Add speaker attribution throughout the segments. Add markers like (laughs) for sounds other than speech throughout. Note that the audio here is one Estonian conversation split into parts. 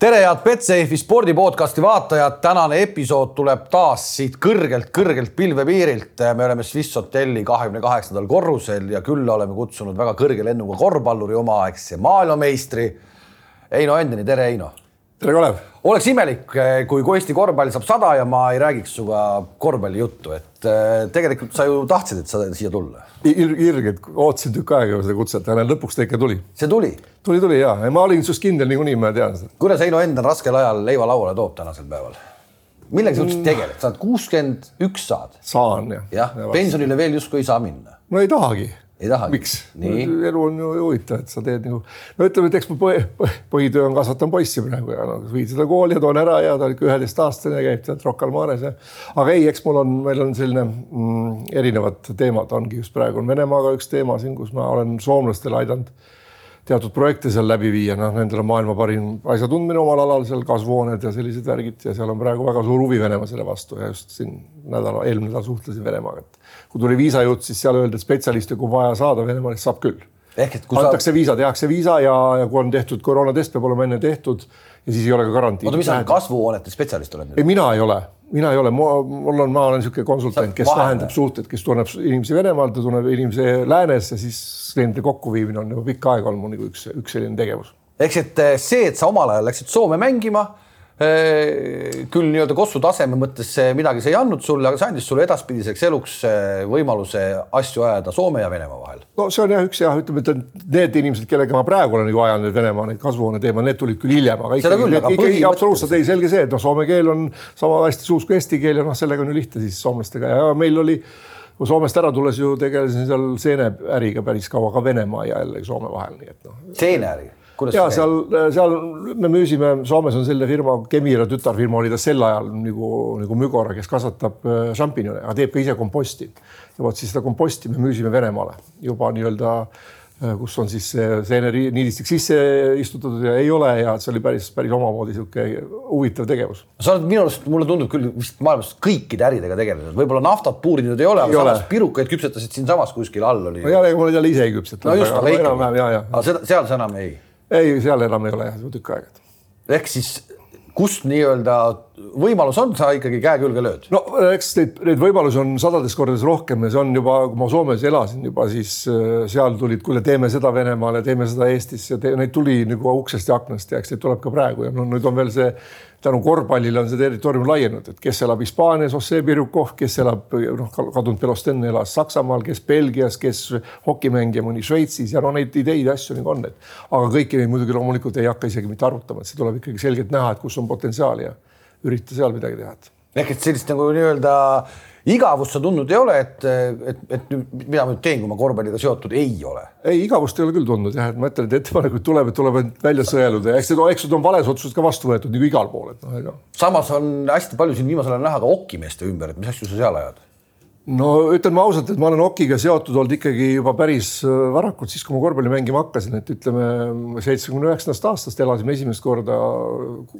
Speaker 1: tere, head Betsafe'i spordipodcasti vaatajad, tänane episood tuleb taas siit kõrgelt-kõrgelt pilvepiirilt. me oleme Swiss hotelli kahekümne kaheksandal korrusel ja külla oleme kutsunud väga kõrge lennuga korvpalluri omaaegse maailmameistri Heino Endeni, tere Heino.
Speaker 2: tere, Kalev.
Speaker 1: oleks imelik, kui, kui Eesti korvpall saab sada ja ma ei räägiks sinuga korvpallijuttu, et eh, tegelikult sa ju tahtsid, et sa siia tulla
Speaker 2: Ir. irgelt ootasin tükk aega seda kutset, aga lõpuks ta ikka tuli.
Speaker 1: see tuli?
Speaker 2: Tuli, tuli ja, ja ma olin sinust kindel niikuinii, ma tean seda.
Speaker 1: kuidas Heino Endel raskel ajal leiva lauale toob tänasel päeval? millega sa üldse tegeled, sa oled kuuskümmend üks saad?
Speaker 2: saan jah.
Speaker 1: jah ja, pensionile veel justkui ei saa minna.
Speaker 2: no ei tahagi
Speaker 1: ei tahagi?
Speaker 2: miks? elu on ju huvitav, et sa teed nagu, no ütleme, et eks mu põhi, põhitöö on kasvatan poissi praegu ja noh, viid seda kooli ja toon ära ja ta on ikka üheteistaastane, käib tead Rocca al Mares ja. aga ei, eks mul on, meil on selline mm, erinevad teemad ongi just praegu on Venemaaga üks teema siin, kus ma olen soomlastele aidanud teatud projekte seal läbi viia, noh, nendel on maailma parim asjatundmine omal alal seal, kasvuhooned ja sellised värgid ja seal on praegu väga suur huvi Venemaa selle vastu. Ja just siin nädala, eelmine nädal suhtlesin Venemaaga, et kui tuli viisajutt, siis seal öeldi, et spetsialiste, kui vaja saada Venemaale, siis saab küll. ehk et kui antakse sa... viisa, tehakse viisa ja, ja kui on tehtud koroonatest, peab olema enne tehtud ja siis ei ole ka garantiid.
Speaker 1: oota, mis sa kasvuhoonete spetsialist oled?
Speaker 2: ei, mina ei ole, mina ei ole, mul on, ma olen niisugune konsultant, kes vahendab suhteid, kes tunneb inimesi Venemaalt ja tunneb inimesi läänes ja siis nende kokkuviimine on juba pikka aega olnud mu nagu üks, üks selline tegevus.
Speaker 1: eks et eh, see, et sa omal ajal läksid Soome mängima küll nii-öelda Kossu taseme mõttes midagi see ei andnud sulle, aga see andis sulle edaspidiseks eluks võimaluse asju ajada Soome ja Venemaa vahel.
Speaker 2: no see on jah üks jah, ütleme, et need inimesed, kellega ma praegu olen ju ajanud Venemaa neid kasvuhoone teema, need tulid küll hiljem, aga ikkagi, ikkagi absoluutselt ei, selge see, et noh, soome keel on sama hästi suus kui eesti keel ja noh, sellega on ju lihtne siis soomlastega ja meil oli kui Soomest ära tulles ju tegelesin seal seeneäriga päris kaua ka Venemaa ja jällegi Soome vahel, nii et noh.
Speaker 1: Seeneäri?
Speaker 2: ja seal, seal me müüsime, Soomes on selle firma, Kemira tütarfirma oli ta sel ajal nagu, nagu Mügora, kes kasvatab äh, šampinjone, aga teeb ka ise komposti. ja vot siis seda komposti me müüsime Venemaale juba nii-öelda äh, kus on siis see seeneniidistik sisse istutatud ja ei ole ja see oli päris, päris omamoodi sihuke huvitav tegevus.
Speaker 1: sa oled minu arust, mulle tundub küll vist maailmas kõikide äridega tegelenud, võib-olla naftat puurinud ei ole, aga samas pirukaid küpsetasid siinsamas kuskil all oli.
Speaker 2: ja, ma olen jälle ise ei küpsetanud.
Speaker 1: no just, aga aga seda, seal sa enam ei
Speaker 2: ei, seal enam ei ole jah, tükk aega.
Speaker 1: ehk siis kust nii-öelda võimalus on, sa ikkagi käe külge lööd?
Speaker 2: no eks neid, neid võimalusi on sadades kordades rohkem ja see on juba, kui ma Soomes elasin juba, siis äh, seal tulid, kuule, teeme seda Venemaale, teeme seda Eestis ja te, neid tuli nagu uksest ja aknast ja eks neid tuleb ka praegu ja no nüüd on veel see tänu korvpallile on see territoorium laienenud, et kes elab Hispaanias, Jose Birukov, kes elab noh, kadunud Belosten elas Saksamaal, kes Belgias, kes hokimängija mõni Šveitsis ja no neid ideid ja asju nagu on, et aga kõiki neid muidugi loomulikult ei hakka isegi mitte arutama, et see tuleb ikkagi selgelt näha, et kus on potentsiaali ja üritada seal midagi teha.
Speaker 1: ehk et sellist nagu nii-öelda igavust sa tundnud ei ole, et, et, et mida ma nüüd teen, kui ma korvpalliga seotud ei ole?
Speaker 2: ei, igavust ei ole küll tundnud jah, et ma ütlen, et ettepanekuid tuleb, et tuleb välja sõeluda ja eks need, eks need on vales otsused ka vastu võetud nagu igal pool, et noh, ega.
Speaker 1: samas on hästi palju siin viimasel ajal näha ka okimeeste ümber, et mis asju sa seal ajad?
Speaker 2: No ütlen ma ausalt, et ma olen okiga seotud olnud ikkagi juba päris äh, varakult, siis kui ma korvpalli mängima hakkasin, et ütleme seitsmekümne üheksandast aastast elasime esimest korda,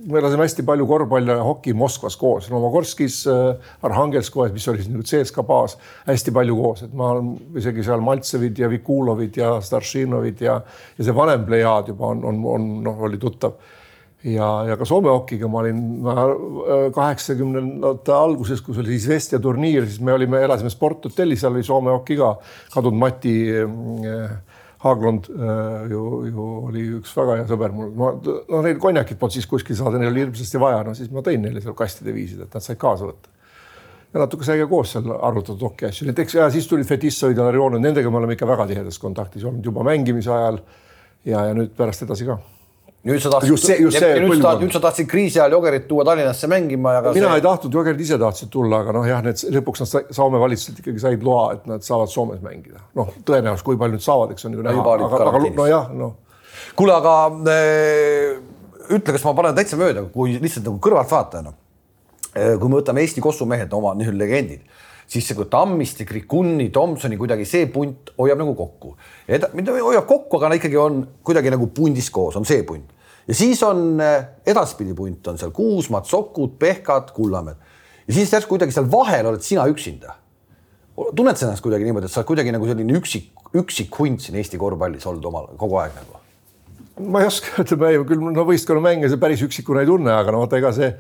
Speaker 2: me elasime hästi palju korvpalli ja hoki Moskvas koos, Novogorskis, äh, Arhangelskojas, mis oli siis nagu CSKA baas, hästi palju koos, et ma isegi seal Maltsevid ja Vikulovid ja Staršinovid ja, ja see vanem plejaad juba on, on, on noh, oli tuttav ja, ja ka Soome hokiga ma olin äh, kaheksakümnendate alguses, kus oli siis Vestia turniir, siis me olime, elasime sporthotellis, seal oli Soome hoki ka, kadunud. Mati äh, Haaglund äh, ju, ju oli üks väga hea sõber mul, ma no neil konjakit polnud siis kuskil saada, neil oli hirmsasti vaja, no siis ma tõin neile seal kastide viisid, et nad said kaasa võtta. ja natuke sai ka koos seal arutatud hoki asju, näiteks ja siis tulid Fetissovid ja Larionid, nendega me oleme ikka väga tihedas kontaktis olnud juba mängimise ajal. Ja, ja nüüd pärast edasi ka
Speaker 1: nüüd sa tahtsid, nüüd, sa, nüüd sa tahtsid kriisi ajal Jogerit tuua Tallinnasse mängima.
Speaker 2: mina see... ei tahtnud, Jogerid ise tahtsid tulla, aga noh, jah, need lõpuks nad Soome valitsuselt ikkagi said loa, et nad saavad Soomes mängida. noh, tõenäoliselt, kui palju nüüd saavad, eks on ju näha, aga, aga nojah, noh.
Speaker 1: kuule, aga äh, ütle, kas ma panen täitsa mööda, kui lihtsalt nagu kõrvaltvaatajana äh,. kui me võtame Eesti Kossu mehed, oma nii-öelda legendid siis see Tammiste, Krikunni, Tomsoni kuidagi see punt hoiab nagu kokku. mitte hoiab kokku, aga ikkagi on kuidagi nagu pundis koos, on see punt. ja siis on eh, edaspidi punt on seal Kuusmad, Sokud, Pehkad, Kullamäed. ja siis järsku kuidagi seal vahel oled sina üksinda. tunned sa ennast kuidagi niimoodi, et sa oled kuidagi nagu selline üksik, üksik hunt siin Eesti korvpallis olnud omal kogu aeg nagu?
Speaker 2: ma ei oska, ütleme küll no võistkonnamänge see päris üksikuna ei tunne, aga no vot, ega see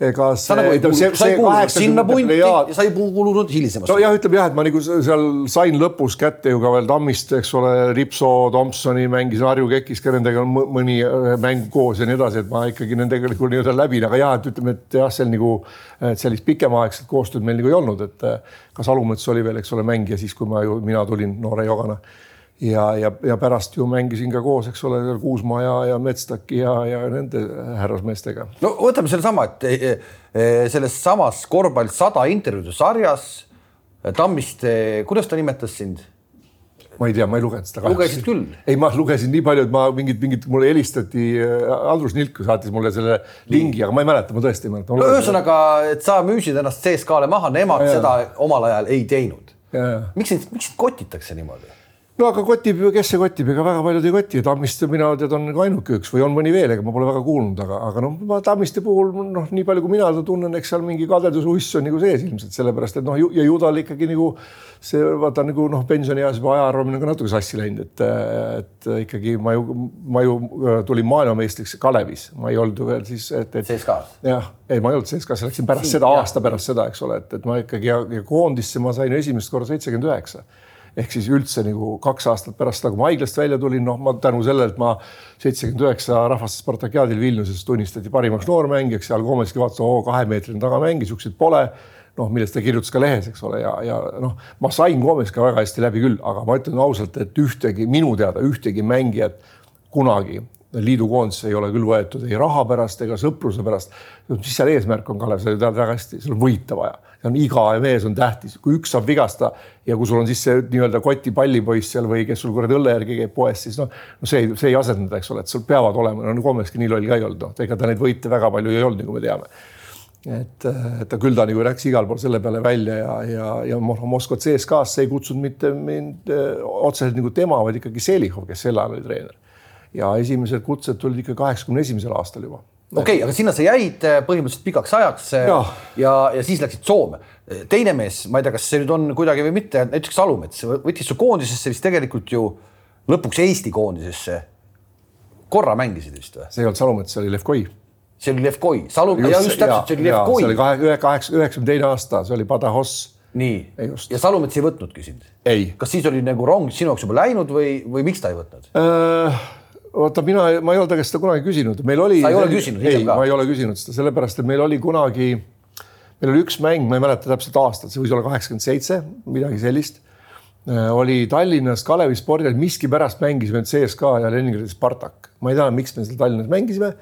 Speaker 2: ega see.
Speaker 1: nagu sa ei kuulunud sinna punti ja sa ei kuulunud hilisemas.
Speaker 2: nojah, ütleme jah, et ma nagu seal sain lõpus kätte ju ka veel Tammist, eks ole, Ripso, Tomsoni mängisin Harju Kekis ka nendega mõni äh, mäng koos ja nii edasi, et ma ikkagi nendega nagu nii-öelda läbin, aga jah, et ütleme, et jah, seal nagu sellist pikemaaegset koostööd meil nagu ei olnud, et äh, ka Salumets oli veel, eks ole, mängija siis, kui ma ju, mina tulin noore jogana ja, ja, ja pärast ju mängisin ka koos, eks ole, Kuusma ja, ja Metstaki ja, ja nende härrasmeestega.
Speaker 1: no võtame sellesama, et e, e, selles samas korvpall sada intervjuude sarjas Tammiste, kuidas ta nimetas sind?
Speaker 2: ma ei tea, ma ei lugenud seda.
Speaker 1: lugesid küll?
Speaker 2: ei, ma lugesin nii palju, et ma mingit, mingit mulle helistati, Andrus Nilk saatis mulle selle lingi, aga ma ei mäleta, ma tõesti ei mäleta.
Speaker 1: no ühesõnaga, et sa müüsid ennast CSKA-le maha, nemad ja, seda omal ajal ei teinud. miks sind, miks sind kotitakse niimoodi?
Speaker 2: No aga kotib ju, kes see kotib, ega väga paljud ei koti, Tammiste mina tead on nagu ainuke üks või on mõni veel, ega ma pole väga kuulnud, aga, aga noh, ma Tammiste puhul noh, nii palju kui mina teda tunnen, eks seal mingi kadeduse uss on nagu sees ilmselt sellepärast, et noh, ja ju tal ikkagi nagu see vaata nagu noh, pensionieas juba aja arvamine on ka natuke sassi läinud, et, et ikkagi ma ju, ma ju äh, tulin maailmameistriks Kalevis, ma ei olnud ju veel siis, et, et.
Speaker 1: CSKA-s?
Speaker 2: jah, ei, ma ei olnud CSKA-s, läksin pärast Siin, seda, aasta pärast seda, eks ole, et, et ma ikkagi ja, ja koondisse ma sain esimest korda seitsekümmend üheksa ehk siis üldse nagu kaks aastat pärast seda, kui ma haiglast välja tulin, noh, ma tänu sellele, et ma seitsekümmend üheksa rahvaste Spartakiaadil Vilniuses tunnistati parimaks noormängijaks, seal Komeski vaatas, oo, kahemeetrine tagamäng, siukseid pole noh, millest ta kirjutas ka lehes, eks ole, ja, ja noh, ma sain Komeska väga hästi läbi küll, aga ma ütlen ausalt, et ühtegi minu teada ühtegi mängijat kunagi liidukoondisse ei ole küll võetud ei raha pärast ega sõpruse pärast. mis seal eesmärk on, Kalev, sa ju tead väga hästi, sul on võita vaja on iga mees on tähtis, kui üks saab vigasta ja kui sul on siis see nii-öelda koti pallipoiss seal või kes sul kuradi õlle järgi käib poes, siis noh, no see ei, see ei asendada, eks ole, et sul peavad olema, no Komeski nii loll ka ei olnud, noh, ega ta neid võite väga palju ei olnud, nagu me teame. et, et ta küll ta nagu läks igal pool selle peale välja ja, ja, ja Moskva CSKA-sse ei kutsunud mitte mind äh, otseselt nagu tema, vaid ikkagi Selihov, kes sel ajal oli treener. ja esimesed kutsed tulid ikka kaheksakümne esimesel aastal juba
Speaker 1: okei okay,, aga sinna sa jäid äh, põhimõtteliselt pikaks ajaks äh, ja, ja, ja siis läksid Soome. teine mees, ma ei tea, kas see nüüd on kuidagi või mitte, näiteks Salumets võttis su koondisesse vist tegelikult ju lõpuks Eesti koondisesse. korra mängisid vist või?
Speaker 2: see ei olnud Salumets, see oli Levkoi.
Speaker 1: see oli Levkoi, Salum, ja just täpselt, see oli Levkoi.
Speaker 2: see oli kahe, kaheksa, üheksakümne teine aasta, see oli Badajoz
Speaker 1: nii, ja Salumets ei võtnudki sind? kas siis oli nagu rong sinu jaoks juba läinud või, või miks ta ei võtnud
Speaker 2: äh,? Vaata, mina, ma ei ole ta käest seda kunagi küsinud, meil oli.
Speaker 1: sa ei ole küsinud?
Speaker 2: ei, ma ei ole küsinud seda sellepärast, et meil oli kunagi, meil oli üks mäng, ma ei mäleta täpselt aastat, see võis olla kaheksakümmend seitse, midagi sellist. Äh, oli Tallinnas Kalevi spordihall, miskipärast mängisime CSKA ja Leningradi Spartak, ma ei tea, miks me seal Tallinnas mängisime.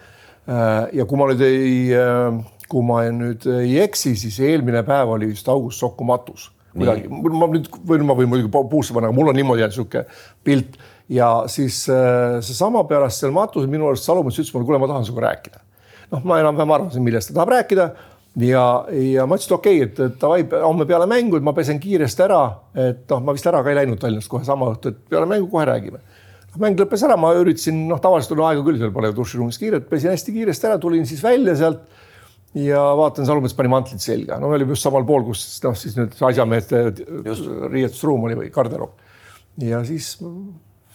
Speaker 2: Äh, ja kui ma nüüd ei, äh, kui ma nüüd ei eksi, siis eelmine päev oli vist August Sokku matus kuidagi, ma nüüd või ma võin muidugi puusse panna, aga mul on niimoodi jäänud sihuke pilt ja siis äh, seesama pärast seal matusel minu arust Salumets ütles mulle, kuule, ma tahan sinuga rääkida. noh, ma enam-vähem arvasin, millest ta tahab rääkida ja, ja ma ütlesin, et okei okay,, et davai, homme peale mängu, et ma pesen kiiresti ära, et noh, ma vist ära ka ei läinud Tallinnast kohe sama õhtu, et peale mängu kohe räägime. noh, mäng lõppes ära, ma üritasin, noh, tavaliselt on aega küll, seal pole duširuumis kiiret, pesin hästi kiiresti ära, tulin siis välja sealt ja vaatan, Salumets pani mantlit selga, no me olime just samal pool, kus noh, siis nüüd asjameeste riietusruum oli või garderoob. ja siis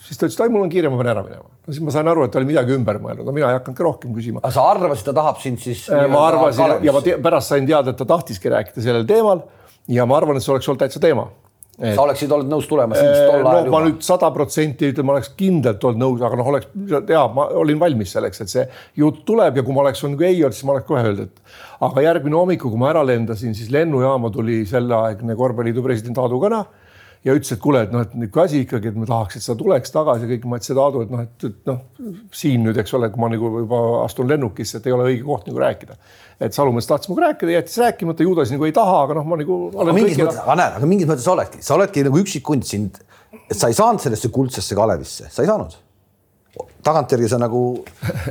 Speaker 2: siis ta ütles, et ai, mul on kiire, ma pean ära minema. no siis ma sain aru, et ta oli midagi ümber mõelnud, no mina ei hakanud ka rohkem küsima.
Speaker 1: aga sa arvasid, ta tahab sind siis?
Speaker 2: Äh, ma arvasin ja ma pärast sain teada, et ta tahtiski rääkida sellel teemal ja ma arvan, et see oleks olnud täitsa teema.
Speaker 1: Et, sa oleksid olnud nõus tulema siis tol
Speaker 2: ajal no, juba? ma nüüd sada protsenti ütlen, ma oleks kindlalt olnud nõus, aga noh, oleks ja ma olin valmis selleks, et see jutt tuleb ja kui ma oleks olnud ei olnud, siis ma oleks kohe öelnud, et aga järgmine hommik, kui ma ära lendasin, siis lennujaama tuli selleaegne korvpalliliidu president Aadu Kõna ja ütles, et kuule, et noh, et niisugune asi ikkagi, et ma tahaks, et sa tuleks tagasi kõik, ma ütlesin Aadu, et noh, et, et noh, siin nüüd, eks ole, kui ma nagu juba astun lennukisse, et ei ole õige koht nagu rääkida. et Salumees tahtis minuga rääkida, jättis rääkimata, ju ta siis nagu ei taha, aga noh, ma nagu.
Speaker 1: aga mingis mõttes, aga näed, aga mingis mõttes sa oledki, sa oledki nagu üksik hunt sind, et sa ei saanud sellesse kuldsesse Kalevisse, sa ei saanud tagantjärgi sa nagu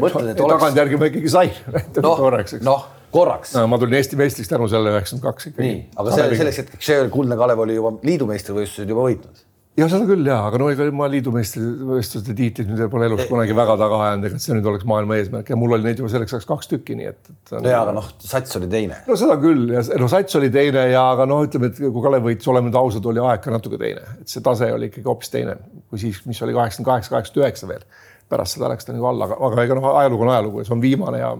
Speaker 1: mõtled, et (laughs)
Speaker 2: oleks. tagantjärgi ma ikkagi sain
Speaker 1: noh, noh korraks
Speaker 2: no,. ma tulin Eesti meistriks tänu sellele üheksakümmend kaks ikkagi.
Speaker 1: nii, aga see, selleks hetkeks see Kuldne Kalev oli juba liidumeistrivõistlused juba võitnud.
Speaker 2: jah, seda küll ja, aga no ega ma liidumeistrivõistluste tiitlit nüüd pole elus kunagi väga taga ajanud, ega see nüüd oleks maailma eesmärk ja mul oli neid juba selleks ajaks kaks tükki, nii et, et.
Speaker 1: no jaa, aga noh, sats oli teine.
Speaker 2: no seda küll ja no sats oli teine ja aga noh, ütleme, et kui Kalev võitis, oleme nüüd ausad, oli aeg ka natuke teine, et see tase oli ikkagi hoopis teine kui siis, mis oli kaheksakümmend kaheksa, kaheksakümmend üheksa veel pärast seda läks ta nagu alla, aga, aga ega noh, ajalugu on ajalugu ja see on viimane ja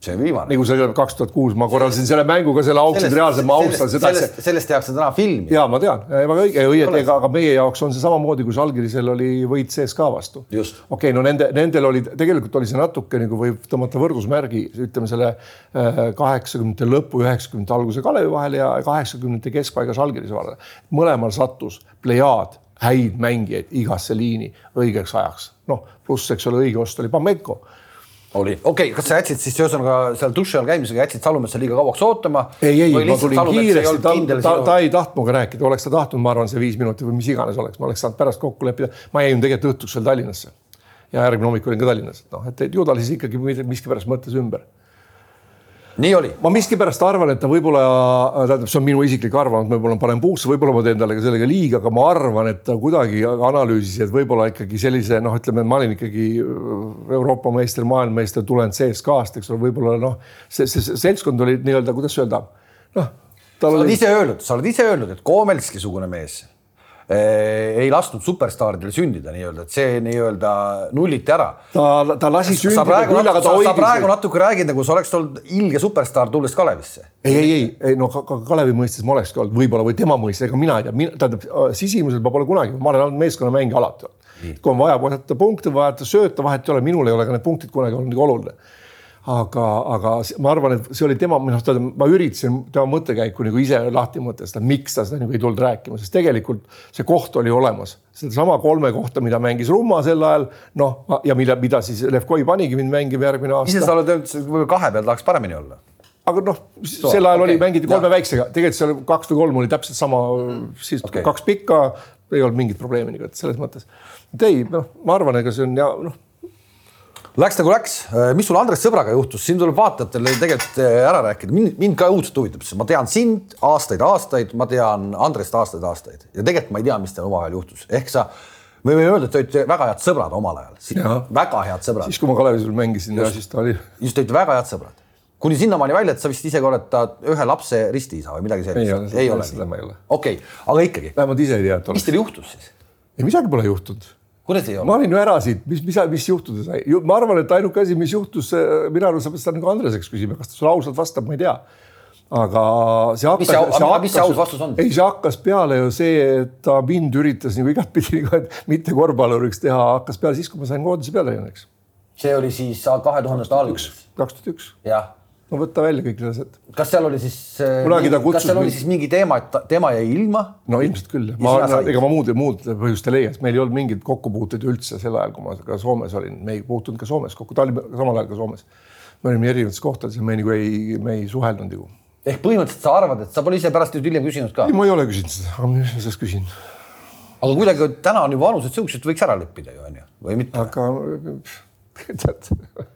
Speaker 1: see on viimane.
Speaker 2: nagu see kaks tuhat kuus, ma korraldasin selle mängu ka selle auksid reaalselt, ma austan seda.
Speaker 1: sellest, sellest tehakse täna filmi.
Speaker 2: ja ma tean, väga õige, õieti, ega aga meie jaoks on see samamoodi, kui Žalgirisel oli võit CSKA vastu. okei okay,, no nende, nendel oli, tegelikult oli see natuke nagu võib tõmmata võrdusmärgi, ütleme selle äh, kaheksakümnendate lõpu, üheksakümnendate alguse Kalevi vahel ja kaheksakümnendate keskpaiga Žalgirise vahel. mõlemal sattus plejaad häid mängijaid igasse liini õigeks ajaks. noh, pluss, eks ole, õige ost oli Pamenko
Speaker 1: oli, okei okay,, kas sa jätsid siis ühesõnaga seal duši all käimisega jätsid Salumetsa liiga kauaks ootama?
Speaker 2: ei, ei, ma tulin kiiresti, ta, ta, ta, ta ei tahtnud minuga rääkida, oleks ta tahtnud, ma arvan, see viis minutit või mis iganes oleks, ma oleks saanud pärast kokku leppida. ma jäin tegelikult õhtuks veel Tallinnasse ja järgmine hommik olin ka Tallinnas, et noh, et ju ta siis ikkagi miskipärast mõtles ümber
Speaker 1: nii oli.
Speaker 2: ma miskipärast arvan, et ta võib-olla, tähendab, see on minu isiklik arvamus, võib-olla panen puusse, võib-olla ma teen talle ka sellega liiga, aga ma arvan, et ta kuidagi analüüsis, et võib-olla ikkagi sellise noh, ütleme, ma olin ikkagi Euroopa meister, maailmameister, tulen CSKA-st, eks ole, võib-olla noh, see, see seltskond oli nii-öelda, kuidas öelda, noh.
Speaker 1: sa oled oli... ise öelnud, sa oled ise öelnud, et Komelski-sugune mees Eh, ei lasknud superstaaridel sündida nii-öelda, et see nii-öelda nulliti ära.
Speaker 2: ta, ta lasi sündida
Speaker 1: küll, aga ta hoidis. sa praegu natuke räägid, nagu sa oleks olnud ilge superstaar, tulles Kalevisse.
Speaker 2: ei, ei, ei, ei no ka, ka Kalevi mõistes ma olekski olnud võib-olla või tema mõistes, ega mina ei tea, tähendab sisimuselt ma pole kunagi, ma olen olnud meeskonnamängija alati. kui on vaja vaadata punkte, vaadata sööta, vahet ei ole, minul ei ole ka need punktid kunagi olnud nii oluline aga, aga ma arvan, et see oli tema, noh, ma üritasin tema mõttekäiku nagu ise lahti mõtestada, miks ta seda nagu ei tulnud rääkima, sest tegelikult see koht oli olemas. sedasama kolme kohta, mida mängis Rumma sel ajal, noh, ja mille, mida siis Levkoi panigi mind mängima järgmine aasta.
Speaker 1: ise sa oled öelnud, et kahe peal tahaks paremini olla
Speaker 2: aga noh, sel ajal okay. oli, mängiti kolme ja. väiksega, tegelikult seal kaks või kolm oli täpselt sama, siis okay. kaks pikka, ei olnud mingit probleemi nagu, et selles mõttes. et ei, noh, ma arvan, ega see on ja noh
Speaker 1: Läks nagu läks, äh, mis sul Andres sõbraga juhtus, siin tuleb vaatajatel tegelikult äh, ära rääkida, mind, mind ka õudselt huvitab, sest ma tean sind aastaid-aastaid, ma tean Andrest aastaid-aastaid ja tegelikult ma ei tea, mis teil omavahel juhtus, ehk sa me võime öelda, et te olite väga head sõbrad omal ajal, väga head sõbrad.
Speaker 2: siis, kui ma Kalevis veel mängisin ja siis ta oli.
Speaker 1: just, te olite väga head sõbrad. kuni sinnamaani välja, et sa vist ise ka oled ta ühe lapse ristiisa või midagi
Speaker 2: sellist. ei ole, seda ma ei ole.
Speaker 1: okei okay., aga ikkagi.
Speaker 2: vähemalt ise ei tea,
Speaker 1: mis teil juhtus siis?
Speaker 2: ei, midagi pole juhtunud
Speaker 1: kuidas ei
Speaker 2: olnud? ma olin ju ära siit, mis, mis, mis juhtuda sai, ma arvan, et ainuke asi, mis juhtus, minu arust sa pead seda nagu Andreseks küsima, kas ta sulle ausalt vastab, ma ei tea. aga see hakkas.
Speaker 1: mis see, see, hakkas, mis see aus vastus on?
Speaker 2: ei, see hakkas peale ju see, et ta mind üritas nagu igatpidi (laughs) nagu, mitte korvpalluriks teha, hakkas peale siis, kui ma sain koondise peale õnneks.
Speaker 1: see oli siis kahe tuhandete alguses?
Speaker 2: kaks tuhat üks.
Speaker 1: jah
Speaker 2: no võta välja kõik need asjad.
Speaker 1: kas seal oli siis,
Speaker 2: kutsus.
Speaker 1: kas seal oli siis mingi teema, et tema jäi ilma?
Speaker 2: no ilmselt küll, ma, ega ma muud, muud põhjust ei leia, sest meil ei olnud mingeid kokkupuuteid üldse sel ajal, kui ma ka Soomes olin, me ei puutunud ka Soomes kokku, ta oli samal ajal ka Soomes. me olime erinevates kohtades ja me nagu ei, me ei suhelnud ju.
Speaker 1: ehk põhimõtteliselt sa arvad, et sa pole ise pärast hiljem küsinud ka?
Speaker 2: ei, ma ei ole küsinud seda, aga mis ma sellest küsin?
Speaker 1: aga kuidagi täna on ju vanused siuksed, võiks ära leppida ju onju, või mitte?
Speaker 2: aga (laughs) tead.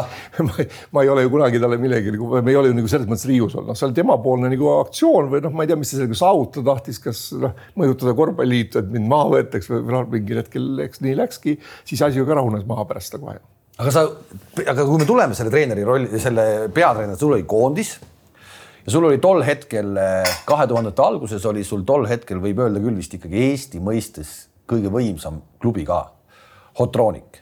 Speaker 2: (laughs) ma, ma ei ole ju kunagi talle millegi nagu, me ei ole ju nagu selles mõttes riius olnud, noh, see oli temapoolne nagu aktsioon või noh, ma ei tea, mis ta sellega saavutada tahtis, kas noh, mõjutada korvpalliliitu, et mind maha võetakse või noh, mingil hetkel eks nii läkski, siis asi ju ka rahunes maha pärast kohe.
Speaker 1: aga sa, aga kui me tuleme selle treeneri rolli, selle peatreeneri, sul oli koondis ja sul oli tol hetkel, kahe tuhandete alguses oli sul tol hetkel, võib öelda küll vist ikkagi Eesti mõistes kõige võimsam klubi ka, Hotroonik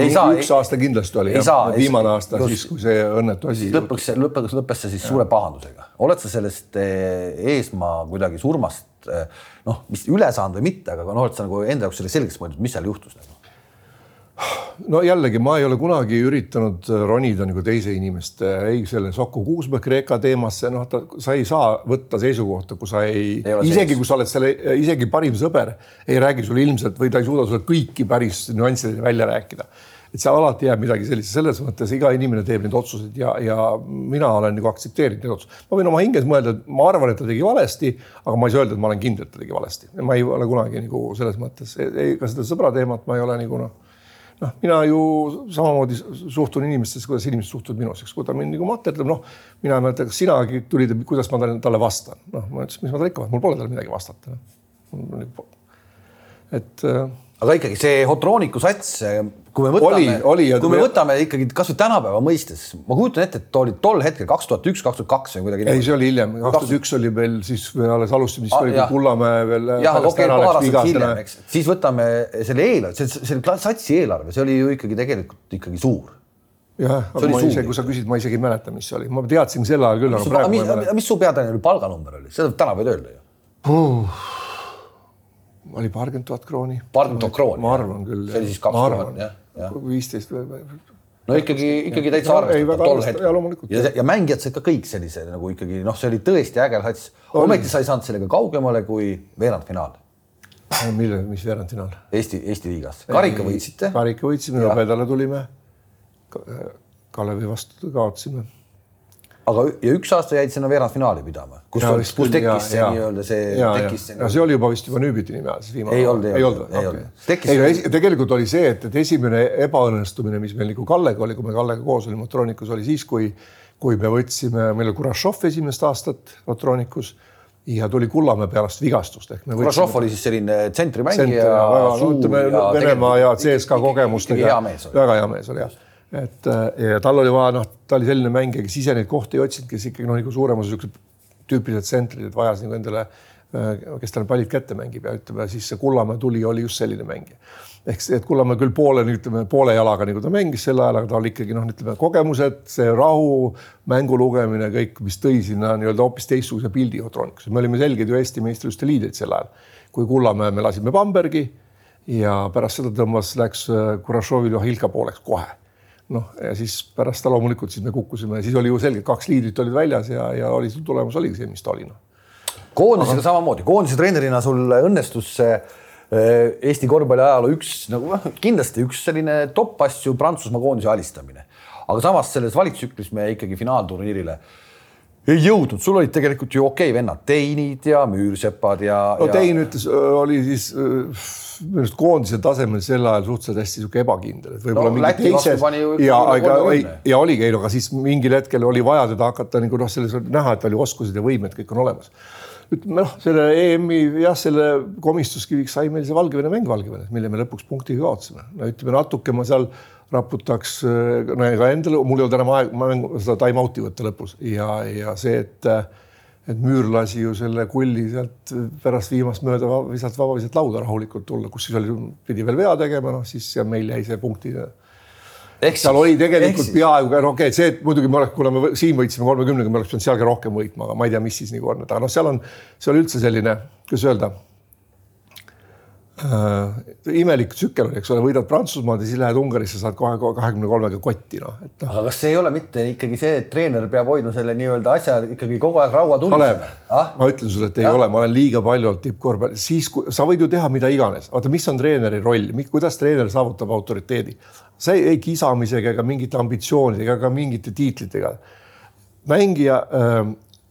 Speaker 2: ei saa. üks aasta kindlasti oli. viimane aasta just, siis, kui see õnnetu asi.
Speaker 1: lõpuks, lõpuks lõppes see siis ja. suure pahandusega. oled sa sellest eh, eesmaa kuidagi surmast eh, noh, mis üle saanud või mitte, aga noh, oled sa nagu enda jaoks selle selgeks mõelnud, mis seal juhtus nagu?
Speaker 2: No jällegi, ma ei ole kunagi üritanud ronida nagu teise inimeste, ei selle Soku Kuusmäe Kreeka teemasse, noh, ta, sa ei saa võtta seisukohta, kui sa ei, ei, isegi kui sa oled selle, isegi parim sõber, ei räägi sulle ilmselt või ta ei suuda sulle kõiki päris nüansse välja rääkida. et seal alati jääb midagi sellist, selles mõttes iga inimene teeb neid otsuseid ja, ja mina olen nagu aktsepteerinud neid otsuseid. ma võin oma hinges mõelda, et ma arvan, et ta tegi valesti, aga ma ei saa öelda, et ma olen kindel, et ta tegi valesti. ma ei ole kunagi nagu selles mõttes, ka seda sõbra teemat ma ei ole nagu noh noh, mina ju samamoodi suhtun inimestesse, kuidas inimesed suhtuvad minusse, eks, kui ta mind nagu materdab, noh, mina ei mäleta, kas sinagi tulid, kuidas ma talle, talle vastan, noh, ma ütlesin, mis ma talle ikka, mul pole talle midagi vastata no.. et.
Speaker 1: Äh, aga ikkagi see Hotrooniku sats, kui me võtame,
Speaker 2: Oli- oli ja-
Speaker 1: kui me võtame ikkagi kasvõi tänapäeva mõistes, ma kujutan ette, et oli tol hetkel kaks tuhat üks, kaks tuhat kaks või kuidagi.
Speaker 2: ei, see oli hiljem, kaks tuhat üks oli veel siis alles alustasime, siis
Speaker 1: Ah,
Speaker 2: oli. Kullamäe veel.
Speaker 1: jah, aga okei, paar aastat hiljem, eks, siis võtame selle eelarve, see, kla- satsi eelarve, see oli ju ikkagi tegelikult ikkagi suur.
Speaker 2: jah,
Speaker 1: See
Speaker 2: aga ma
Speaker 1: suur.
Speaker 2: ise, kui sa küsid, ma isegi ei mäleta, mis see oli, ma teadsin sel ajal küll, aga praegu
Speaker 1: mis, su peatreeneri palganumber oli, seda täna võid öelda ju.
Speaker 2: Oli paarkümmend tuhat krooni.
Speaker 1: paarkümmend tuhat krooni.
Speaker 2: ma arvan küll.
Speaker 1: See oli siis kaks tuhat, jah,
Speaker 2: viisteist või
Speaker 1: no ikkagi, ikkagi täitsa
Speaker 2: No, väga
Speaker 1: tol hetkel
Speaker 2: jaa, loomulikult.
Speaker 1: ja, ja mängijad said ka kõik sellise nagu ikkagi noh, see oli tõesti äge sats. ometi sa ei saanud sellega kaugemale kui veerandfinaal
Speaker 2: mille, mis veerandfinaal?
Speaker 1: Eesti, Eesti liigas. karika võitsite.
Speaker 2: karika võitsime, hõbedale tulime. Kalevi vastu kaotasime.
Speaker 1: aga, ja üks aasta jäid sinna veerandfinaali pidama, kus, kus tekkis see nii-öelda see, tekkis see
Speaker 2: ja see oli juba vist juba Nüübiti nime all siis viimane.
Speaker 1: Ei olnud, ei olnud, ei olnud..
Speaker 2: Ei, esi- tegelikult oli see, et, et esimene ebaõnnestumine, mis meil nagu Kallega oli, kui me Kallega koos olime Otroonikus, oli siis, kui, kui me võtsime, meil oli Kurašov esimest aastat Otroonikus ja tuli Kullamäe pärast vigastust ehk
Speaker 1: Kurašov oli siis selline tsentrimängija.
Speaker 2: no Venemaa ja CSKA kogemustega. väga hea mees oli jah. Et äh, ja tal oli vaja, noh, ta oli selline mängija, kes ise neid kohti ei otsinud, kes ikkagi noh, nagu suurem osa siuksed tüüpilised tsentrid, vajas nagu endale, kes talle pallid kätte mängib ja ütleme siis see Kullamäe tuli, oli just selline mängija. ehk see, et Kullamäe küll poole, ütleme poole jalaga nagu ta mängis sel ajal, aga ta oli ikkagi noh, ütleme kogemused, see rahu, mängu lugemine, kõik, mis tõi sinna nii-öelda hoopis teistsuguse pildi Otroonikus. me olime selged ju Eesti meistrivõistluste liidrid sel ajal, kui Kullamäe me lasime Bambergi ja pärast seda tõmbas, läks äh, Kurašovil Johilka pooleks kohe noh, ja siis pärast ta loomulikult siis me kukkusime, siis oli ju selge, kaks liidrit olid väljas ja, ja oli, tulemus oligi see, mis ta oli noh.
Speaker 1: koondisega samamoodi, koondise treenerina sul õnnestus see eh, Eesti korvpalli ajaloo üks nagu noh, kindlasti üks selline top asju Prantsusmaa koondise alistamine. aga samas selles valitsustsüklis me ikkagi finaalturniirile ei jõudnud, sul olid tegelikult ju okei vennad, Teinid ja Müürsepad ja.
Speaker 2: no Tein ütles, oli siis minu arust koondise tasemel sel ajal suhteliselt hästi sihuke ebakindel, et võib-olla
Speaker 1: No,
Speaker 2: no, mingi
Speaker 1: ju
Speaker 2: ja, aga ei,
Speaker 1: 30.
Speaker 2: ja oligi, aga siis mingil hetkel oli vaja teda hakata nagu noh, selles näha, et tal ju oskused ja võimed kõik on olemas ütleme noh, selle EM-i jah, selle komistuskiviks sai meil see Valgevene mäng Valgevenes, mille me lõpuks punktiga kaotasime. no ütleme natuke ma seal raputaks no ega endale, mul ei olnud enam aega mängu seda time-out'i võtta lõpus ja, ja see, et et Müür lasi ju selle kulli sealt pärast viimast mööda visalt vabaviselt lauda rahulikult tulla, kus siis oli, pidi veel vea tegema, noh siis ja meil jäi see punkti. seal oli tegelikult peaaegu, no okei okay,, see et muidugi me oleks, kuna me siin võitsime kolmekümnega, me oleks pidanud seal ka rohkem võitma, aga ma ei tea, mis siis nagu on, aga noh, seal on, see oli üldse selline, kuidas öelda äh, imelik tsükkel oli, eks ole, võidad Prantsusmaad ja siis lähed Ungarisse, saad kohe kahekümne kolmega kotti, noh, et noh.
Speaker 1: aga kas see ei ole mitte ikkagi see, et treener peab hoidma selle nii-öelda asja ikkagi kogu aeg raua
Speaker 2: Kalev
Speaker 1: ah?,
Speaker 2: ma ütlen sulle, et ei ja. ole, ma olen liiga palju olnud tippkorvpallis, siis kui sa võid ju teha mida iganes, vaata, mis on treeneri roll, kuidas treener saavutab autoriteedi. see ei, ei kisamisega ega mingite ambitsioonidega ega mingite tiitlitega. mängija äh,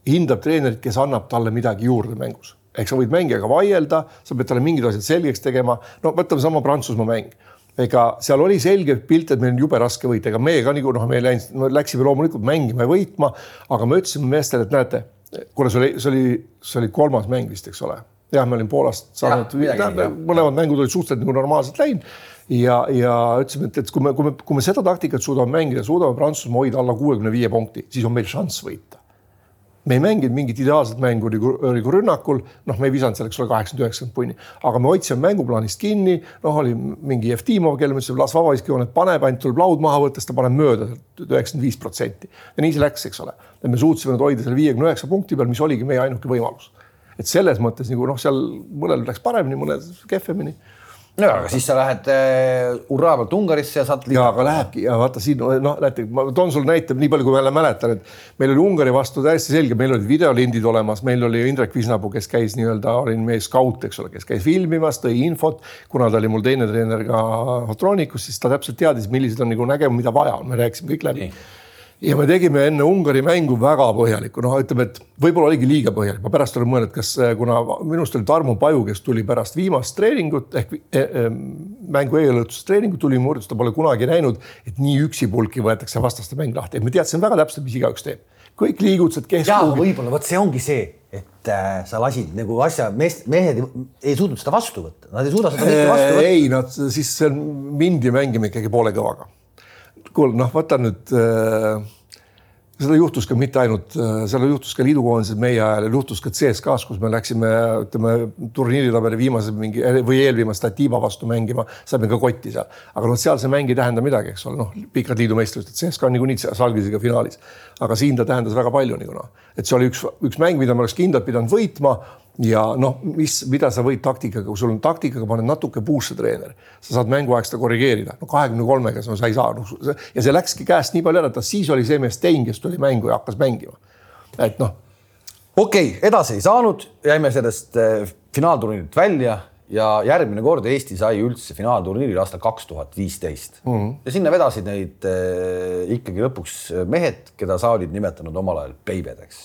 Speaker 2: hindab treenerit, kes annab talle midagi juurde mängus, ehk sa võid mängijaga vaielda, sa pead talle mingid asjad selgeks tegema. no võtame sama Prantsusmaa mäng. Ega seal oli selge pilt, et meil on jube raske võita, ega meie ka nagu noh, me läinud, me läksime loomulikult mängima ja võitma, aga me ütlesime meestele, et näete, kuna see oli, see oli, see oli kolmas mäng vist, eks ole. jah, me olime Poolast saanud, mõlemad mängud olid suhteliselt nagu normaalselt läinud. Ja, ja ütlesime, et, et kui me, kui me, kui me seda taktikat suudame mängida, suudame Prantsusmaa hoida alla kuuekümne viie punkti, siis on meil šanss võita me ei mänginud mingit ideaalset mängu nagu, rünnakul, noh, me ei visanud seal, eks ole, kaheksakümmend, üheksakümmend punni, aga me hoidsime mänguplaanist kinni, noh, oli mingi Jevtimov, kelle me ütlesime, las vabaviskejoonet paneb, ainult tuleb laud maha võtta, siis ta paneb mööda üheksakümmend viis protsenti ja nii see läks, eks ole. et me suutsime nüüd hoida seal viiekümne üheksa punkti peal, mis oligi meie ainuke võimalus. et selles mõttes nagu noh, seal mõnel läks paremini, mõnel kehvemini
Speaker 1: no aga siis sa lähed äh, hurraa pealt Ungarisse ja saad.
Speaker 2: ja aga lähebki ja vaata siin noh, näete, ma toon sulle näite, nii palju kui ma jälle mäletan, et meil oli Ungari vastu täiesti selge, meil olid videolindid olemas, meil oli Indrek Visnapuu, kes käis nii-öelda, oli meie skaut, eks ole, kes käis filmimas, tõi infot. kuna ta oli mul teine treener ka Hotroonikus, siis ta täpselt teadis, millised on nagu nägema, mida vaja on, me rääkisime kõik läbi ja me tegime enne Ungari mängu väga põhjalikku, noh, ütleme, et võib-olla oligi liiga põhjalik, ma pärast olen mõelnud, kas äh, kuna minu arust oli Tarmo Paju, kes tuli pärast viimast treeningut ehk eh, eh, mängu eelõhtustreeningut tuli mu juurde, ta pole kunagi näinud, et nii üksipulki võetakse vastaste mäng lahti, et me teadsime väga täpselt, mis igaüks teeb. kõik liigutused
Speaker 1: jaa,
Speaker 2: keskpulgi.
Speaker 1: võib-olla vot see ongi see, et äh, sa lasid nagu asja, meest, mehed ei, ei suutnud seda vastu võtta, nad ei suuda seda kõike vastu võtta.
Speaker 2: ei, nad siis mindi mängima ikkagi poole kõvaga. Kuule, noh, võta nüüd äh, seda juhtus ka mitte ainult, seal juhtus ka liidukoondises meie ajal ja juhtus ka CSKA-s, kus me läksime, ütleme turniiritabeli viimase mingi või eelviimast Atiba vastu mängima, saime ka kotti seal. aga noh, seal see mäng ei tähenda midagi, eks ole, noh, pikad liidumeistrivõistlused, CSKA on niikuinii salgisega finaalis. aga siin ta tähendas väga palju nagu noh, et see oli üks, üks mäng, mida me oleks kindlalt pidanud võitma ja noh, mis, mida sa võid taktikaga, kui sul on taktikaga paned natuke puusse treener, sa saad mänguaeg seda korrigeerida, no kahekümne kolmega sa ei saa no, ja see läkski käest nii palju ära, et siis oli see mees Stein, kes tuli mängu ja hakkas mängima. et noh.
Speaker 1: okei okay,, edasi ei saanud, jäime sellest eh, finaalturniirilt välja ja järgmine kord Eesti sai üldse finaalturniiril aastal kaks tuhat viisteist mhm. ja sinna vedasid neid äh, ikkagi lõpuks mehed, keda sa olid nimetanud omal ajal peibedeks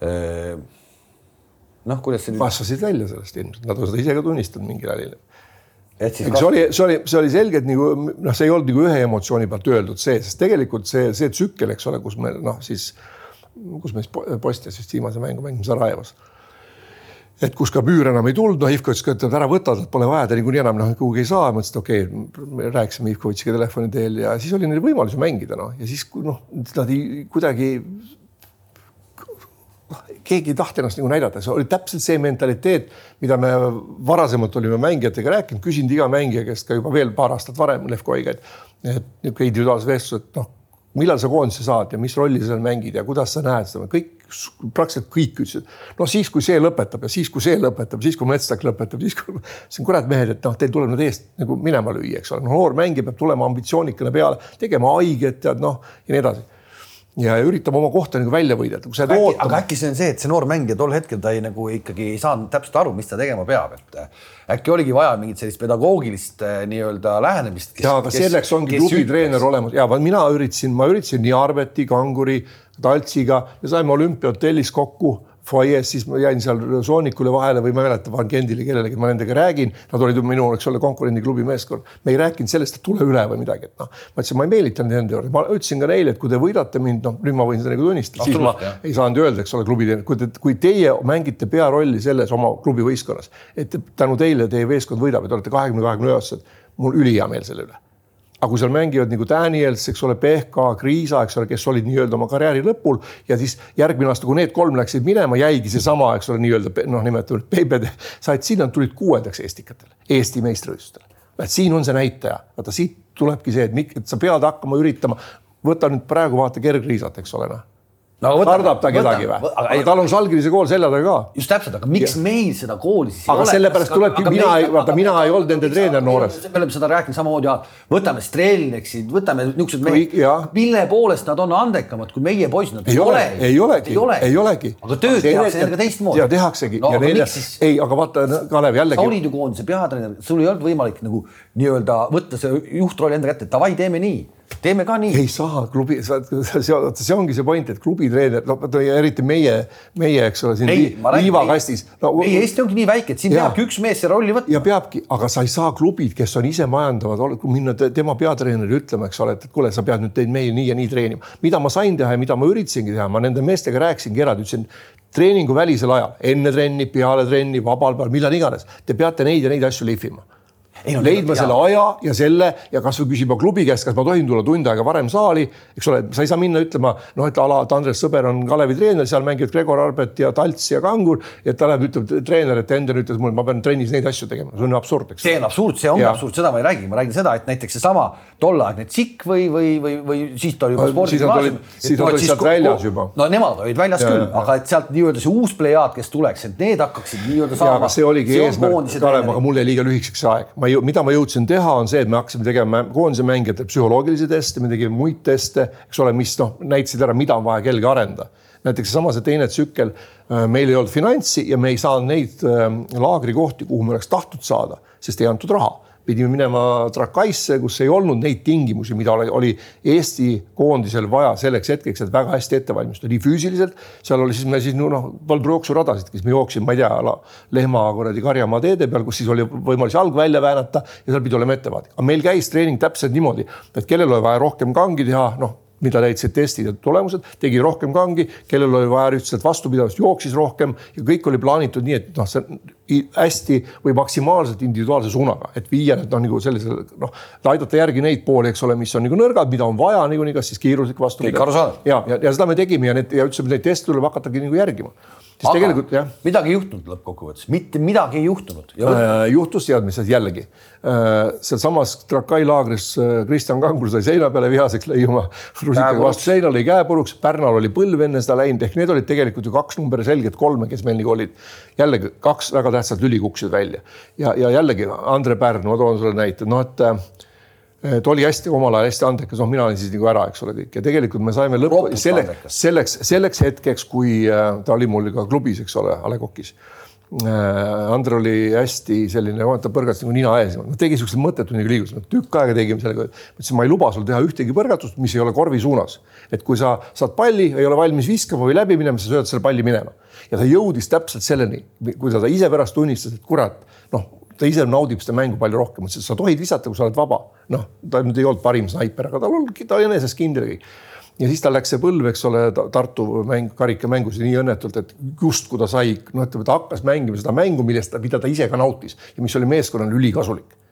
Speaker 2: äh, noh, kuidas see nüüd. kasvasid välja sellest ilmselt, nad on seda ise ka tunnistanud mingil ajal. et siis. see oli, see oli, see oli selgelt nagu noh, see ei olnud nagu ühe emotsiooni pealt öeldud see, sest tegelikult see, see tsükkel, eks ole, kus me noh, siis kus me siis Postias vist viimase mängu mängime Sarajevos et kus ka müür enam ei tulnud, noh Ivkovitš ka ütleb, ära võta, pole vaja, ta niikuinii enam noh, kuhugi ei saa, mõtlesin, et okei okay,, rääkisime Ivkovitšiga telefoni teel ja siis oli neil võimalusi mängida noh, ja siis noh, nad ei kuidagi keegi ei tahtnud ennast nagu näidata, see oli täpselt see mentaliteet, mida me varasemalt olime mängijatega rääkinud, küsinud iga mängija käest ka juba veel paar aastat varem Levko Oiga, et, et niisugune individuaalse vestluse, et noh, millal sa koondise saad ja mis rolli sa seal mängid ja kuidas sa näed seda, kõik praktiliselt kõik ütlesid, no siis, kui see lõpetab ja siis, kui see lõpetab, siis kui Metstak lõpetab, siis kui (laughs) on kurat mehed, et noh, teil tuleb nüüd eest nagu minema lüüa, eks ole, no noor mängija peab tulema ambitsioonikana peale, tegema haiget tead noh ja nii edasi ja üritama oma kohta nagu välja võidelda, kui sa
Speaker 1: jääd ootama. aga äkki see on see, et see noor mängija tol hetkel ta ei nagu ikkagi ei saanud täpselt aru, mis ta tegema peab, et äh, äkki oligi vaja mingit sellist pedagoogilist äh, nii-öelda lähenemist.
Speaker 2: ja, aga selleks ongi klubitreener olemas ja mina üritasin, ma üritasin nii Arveti, Kanguri, Taltsiga, me saime olümpiahotellis kokku fuajees, siis ma jäin seal Soonikule vahele või ma ei mäleta, Van Gendile kellelegi, ma nendega räägin, nad olid minu, eks ole, konkurendiklubi meeskond. me ei rääkinud sellest, et tule üle või midagi, et noh, ma ütlesin, ma ei meelitanud nende juurde, ma ütlesin ka neile, et kui te võidate mind, noh, nüüd ma võin seda nagu tunnistada, siis ma jah. ei saanud öelda, eks ole, klubi teener, kui te, kui teie mängite pearolli selles oma klubi võistkonnas, et tänu teile teie meeskond võidab ja te olete kahekümne, kahekümne üheksad, mul ülihea meel selle üle aga kui seal mängivad nagu Daniels, eks ole, Pehka, Kriisa, eks ole, kes olid nii-öelda oma karjääri lõpul ja siis järgmine aasta, kui need kolm läksid minema, jäigi seesama, eks ole, nii-öelda noh, nimetame Peibede, said sinna, tulid kuuendaks Estikatel, Eesti meistrivõistlustel. et siin on see näitaja, vaata siit tulebki see, et, et sa pead hakkama üritama, võta nüüd praegu vaata kergriisat, eks ole noh no, võta, kardab ta kedagi või? aga, aga tal on Žalgirise kool selja taga ka.
Speaker 1: just täpselt, aga miks ja. meil seda kooli siis
Speaker 2: aga sellepärast tulebki, mina ei, vaata, mina ei olnud nende treener noores.
Speaker 1: me oleme seda rääkinud samamoodi, võtame Strelneksid, võtame niisugused mehed, mille poolest nad on andekamad kui meie poisid, nad
Speaker 2: ei ole. ei olegi, ei olegi.
Speaker 1: aga tööd tehakse nendega teistmoodi.
Speaker 2: ja tehaksegi no, ei, aga vaata, Kalev jällegi.
Speaker 1: sa olid ju koondise peatreener, sul ei olnud võimalik nagu nii-öelda võtta see juhtroll enda kätte, davai, teeme nii teeme ka nii.
Speaker 2: ei saa klubi, see, see ongi see point, et klubitreener, no eriti meie, meie, eks ole, siin liivakastis
Speaker 1: no,. meie Eesti ongi nii väike, et siin ja, peabki üks mees see rolli võtma.
Speaker 2: ja peabki, aga sa ei saa klubid, kes on ise majandavad, minna tema peatreenerile ütlema, eks ole, et kuule, sa pead nüüd teid meie nii ja nii treenima. mida ma sain teha ja mida ma üritasingi teha, ma nende meestega rääkisingi eraldi, ütlesin treeninguvälisel ajal, enne trenni, peale trenni, vabal päeval, millal iganes, te peate neid ja neid asju lihvima ei, no, leidma ja. selle aja ja selle ja kasvõi küsima klubi käest, kas ma tohin tulla tund aega varem saali, eks ole, sa ei saa minna ütlema noh, et ala, et Andres Sõber on Kalevi treener, seal mängivad Gregor Arbet ja Talts ja Kangur. ja ta läheb, ütleb treener, et Ender ütles mulle, ma pean trennis neid asju tegema, see on absurd, eks.
Speaker 1: see on absurd, see ongi absurd, seda ma ei räägi, ma räägin seda, et näiteks seesama tolleaegne Tsikk või, või, või, või siis ta oli juba
Speaker 2: spordis. siis nad olid, sealt väljas juba.
Speaker 1: no nemad olid väljas ja, küll, aga et sealt nii-öelda see uus plejaad, kes tuleks, et need hakkaksid nii-öelda
Speaker 2: saama. see oligi eesmärk, Kalev, aga mul jäi liiga lühikeseks aeg, ma ei, mida ma jõudsin teha, on see, et me hakkasime tegema koondise mängijate psühholoogilisi teste, me tegime muid teste, eks ole, mis noh, näitasid ära, mida on vaja kellelgi arendada. näiteks seesama see teine tsükkel, äh, meil ei olnud finantsi ja me ei saanud neid äh, laagrikohti, kuhu me oleks tahtnud saada, sest ei antud raha pidime minema Trakaisse, kus ei olnud neid tingimusi, mida oli, Eesti koondisel vaja selleks hetkeks, et väga hästi ette valmistada, nii füüsiliselt, seal oli siis me siis noh, polnud jooksuradasid, kes me jooksime, ma ei tea, lehma kuradi karjamaa teede peal, kus siis oli võimalus jalg välja väänata ja seal pidi olema ettevaatlik, aga meil käis treening täpselt niimoodi, et kellel oli vaja rohkem kangi teha, noh mida näitasid testid ja tulemused, tegi rohkem kangi, kellel oli vaja lihtsalt vastupidavust, jooksis rohkem ja kõik oli plaanitud nii, et noh, see hästi või maksimaalselt individuaalse suunaga, et viia need noh, nagu sellisele noh, aidata järgi neid pooli, eks ole, mis on nagu nõrgad, mida on vaja niikuinii, kas siis kiiruslik vastu.
Speaker 1: kõik arusaadav.
Speaker 2: ja, ja, ja seda me tegime ja need ja ütlesime, neid teste tuleb hakatagi nagu järgima siis Aga tegelikult jah.
Speaker 1: midagi ei juhtunud lõppkokkuvõttes, mitte midagi ei juhtunud.
Speaker 2: Äh, juhtus teadmised jällegi äh,. sealsamas Trakai laagris äh, Kristjan Kangur sai seina peale vihaseks, lõi oma (laughs) rusikaga vastu seina, lõi käe puruks. Pärnal oli põlv enne seda läinud, ehk need olid tegelikult ju kaks numbri selget kolme, kes meil nagu olid. jällegi kaks väga tähtsat lüli kukkusid välja ja, ja jällegi Andre Pärn, ma toon sulle näite, noh et äh, ta oli hästi omal ajal hästi andekas, noh, mina olin siis nagu ära, eks ole, kõik ja tegelikult me saime lõppu selleks, selleks, selleks hetkeks, kui äh, ta oli mul ka klubis, eks ole, A Le Coq'is äh,. Andre oli hästi selline, ta põrgatas nagu nina ees, tegi siukseid mõttetuid nagu liigutusi, tükk aega tegime sellega. ütlesin, ma ei luba sul teha ühtegi põrgatust, mis ei ole korvi suunas. et kui sa saad palli, ei ole valmis viskama või läbi minema, sa sööd selle palli minema. ja ta jõudis täpselt selleni, kui ta ise pärast tunnistas, et kurat, ta ise naudib seda mängu palju rohkem, ütles, et sa tohid visata, kui sa oled vaba. noh, ta nüüd ei olnud parim snaiper, aga tal oli, ta eneses kindel kõik. ja siis tal läks see põlv, eks ole, Tartu mäng, karikamängus nii õnnetult, et just kui ta sai, noh, ütleme, ta hakkas mängima seda mängu, millest ta, mida ta ise ka nautis ja mis oli meeskonnale ülikasulik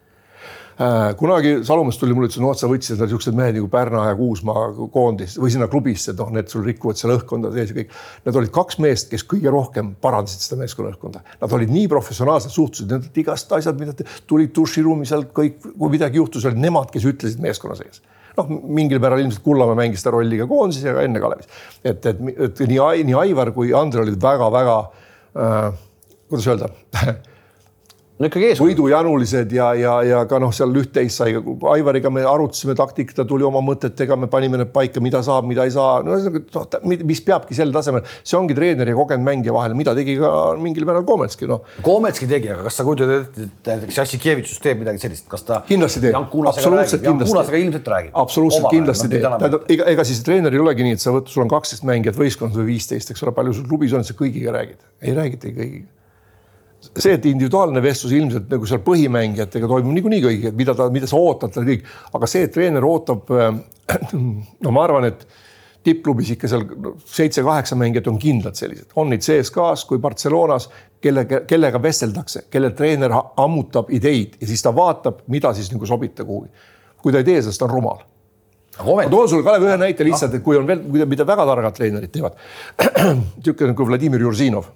Speaker 2: kunagi Salumest tuli mulle, ütles, no sa võtsid niisugused mehed nagu Pärna ja Kuusmaa koondis või sinna klubisse, noh, need sul rikuvad seal õhkkonda sees ja kõik. Need olid kaks meest, kes kõige rohkem parandasid seda meeskonna õhkkonda. Nad olid nii professionaalsed, suhtusid, need igast asjad, mida tulid duširuumi sealt kõik, kui midagi juhtus, olid nemad, kes ütlesid meeskonna sees noh, mingil määral ilmselt Kullamäe mängis seda rolli ka koondises ja ka enne Kalevis. et, et, et nii, nii Aivar kui Andre olid väga-väga äh,, kuidas öelda (laughs)
Speaker 1: no ikkagi ees.
Speaker 2: võidujanulised ja, ja, ja ka noh, seal üht-teist sai, Aivariga me arutasime taktikat, ta tuli oma mõtetega, me panime need paika, mida saab, mida ei saa, no ühesõnaga, mis peabki sel tasemel, see ongi treeneri ja kogenud mängija vahel, mida tegi ka mingil määral Kometski, noh.
Speaker 1: Kometski tegi, aga kas sa kujutad ette, et näiteks Jassikevitšus teeb midagi sellist, kas ta
Speaker 2: kindlasti teeb, absoluutselt kindlasti.
Speaker 1: ilmselt räägib.
Speaker 2: absoluutselt Oma kindlasti teeb, tähendab, ega, ega siis treener ei olegi nii, et sa võtad, sul on kaksteist mängijat võistkonnas või viisteist, eks ole, palju sul klubis on, sa kõigiga räägid, ei räägitagi kõigiga see, et individuaalne vestlus ilmselt nagu seal põhimängijatega toimub niikuinii kõik, et mida ta, mida sa ootad kõik, aga see, et treener ootab, äh, (clears throat) no ma arvan, et tippklubis ikka seal seitse-kaheksa mängijat on kindlad sellised, on neid CSKA-s kui Barcelonas, kellega, kellega vesteldakse, kellel treener ammutab ideid ja siis ta vaatab, mida siis nagu sobita kuhugi. kui ta ei tee, siis ta on rumal ma toon sulle, Kalev, ühe näite lihtsalt, et kui on veel, mida väga targad treenerid teevad. (clears throat) niisugune nagu Vladimir Jurzinov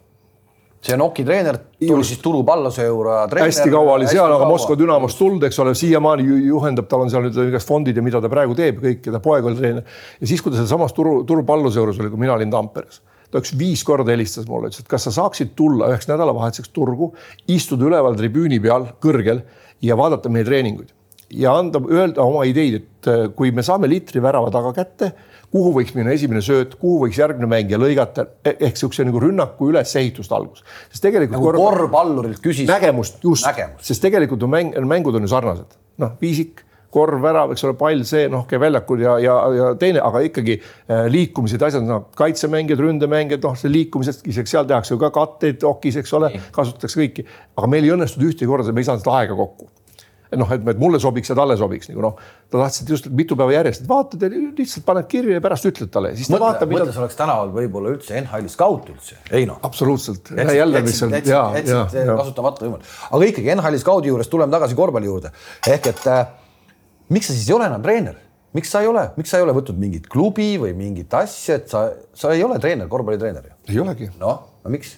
Speaker 1: see on Oki treener, tuli siis Turu Palloseura treener.
Speaker 2: hästi kaua oli seal, aga Moskva Dünamost tulnud, eks ole, siiamaani juhendab, tal on seal nüüd igast fondid ja mida ta praegu teeb, kõik ja ta poeg oli treener. ja siis, kui ta sealsamas Turu, Turu Palloseuras oli, kui mina olin Tamperes, ta üks viis korda helistas mulle, ütles, et kas sa saaksid tulla üheks nädalavahetuseks turgu, istuda üleval tribüüni peal kõrgel ja vaadata meie treeninguid ja anda, öelda oma ideid, et äh, kui me saame liitri värava taga kätte kuhu võiks minna esimene sööt, kuhu võiks järgmine mängija lõigata e-, ehk siukse nagu rünnaku ülesehitust algus. sest tegelikult
Speaker 1: nagu korv... korvpallurilt küsis.
Speaker 2: nägemust just, sest tegelikult on mäng, mängud on ju sarnased, noh, viisik korv, värav, eks ole, pall, see noh, käib väljakul ja, ja, ja teine, aga ikkagi äh, liikumised, asjad, noh, kaitsemängijad, ründemängijad, noh, see liikumised, isegi seal tehakse ju ka katteid okis, eks ole, kasutatakse kõiki, aga meil ei õnnestunud ühtegi korda, me ei saanud seda aega kokku noh, et mulle sobiks ja talle sobiks nagu noh, ta tahtis, et just mitu päeva järjest, et vaatad ja lihtsalt paned kirja ja pärast ütled talle, siis ta mõtle, vaatab.
Speaker 1: mõtle, see oleks tänaval võib-olla üldse NHL scout üldse, ei noh.
Speaker 2: absoluutselt.
Speaker 1: kasutamata võimalik, aga ikkagi NHL scout'i juures tuleme tagasi korvpalli juurde ehk et äh, miks sa siis ei ole enam treener? miks sa ei ole, miks sa ei ole võtnud mingit klubi või mingit asja, et sa, sa ei ole treener, korvpallitreener ju?
Speaker 2: ei olegi.
Speaker 1: noh, no miks?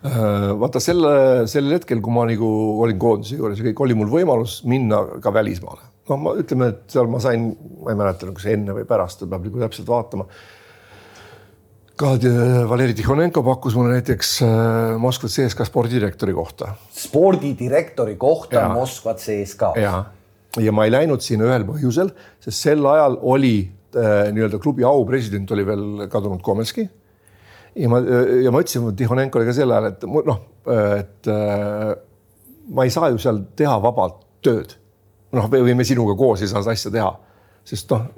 Speaker 2: Äh, vaata selle, sellel hetkel, kui ma nagu olin koondise juures ja kõik, oli mul võimalus minna ka välismaale. no ma ütleme, et seal ma sain, ma ei mäleta, kas enne või pärast, peab nagu täpselt vaatama. ka Valeri Tihonenko pakkus mulle näiteks äh, Moskva CSKA spordidirektori kohta.
Speaker 1: spordidirektori kohta ja. Moskva CSKA.
Speaker 2: ja, ja ma ei läinud sinna ühel põhjusel, sest sel ajal oli äh, nii-öelda klubi aupresident oli veel kadunud Komelski ja ma, ja ma ütlesin Tihonenkole ka sel ajal, et noh, et äh, ma ei saa ju seal teha vabalt tööd. noh, või me sinuga koos ei saa seda asja teha, sest noh,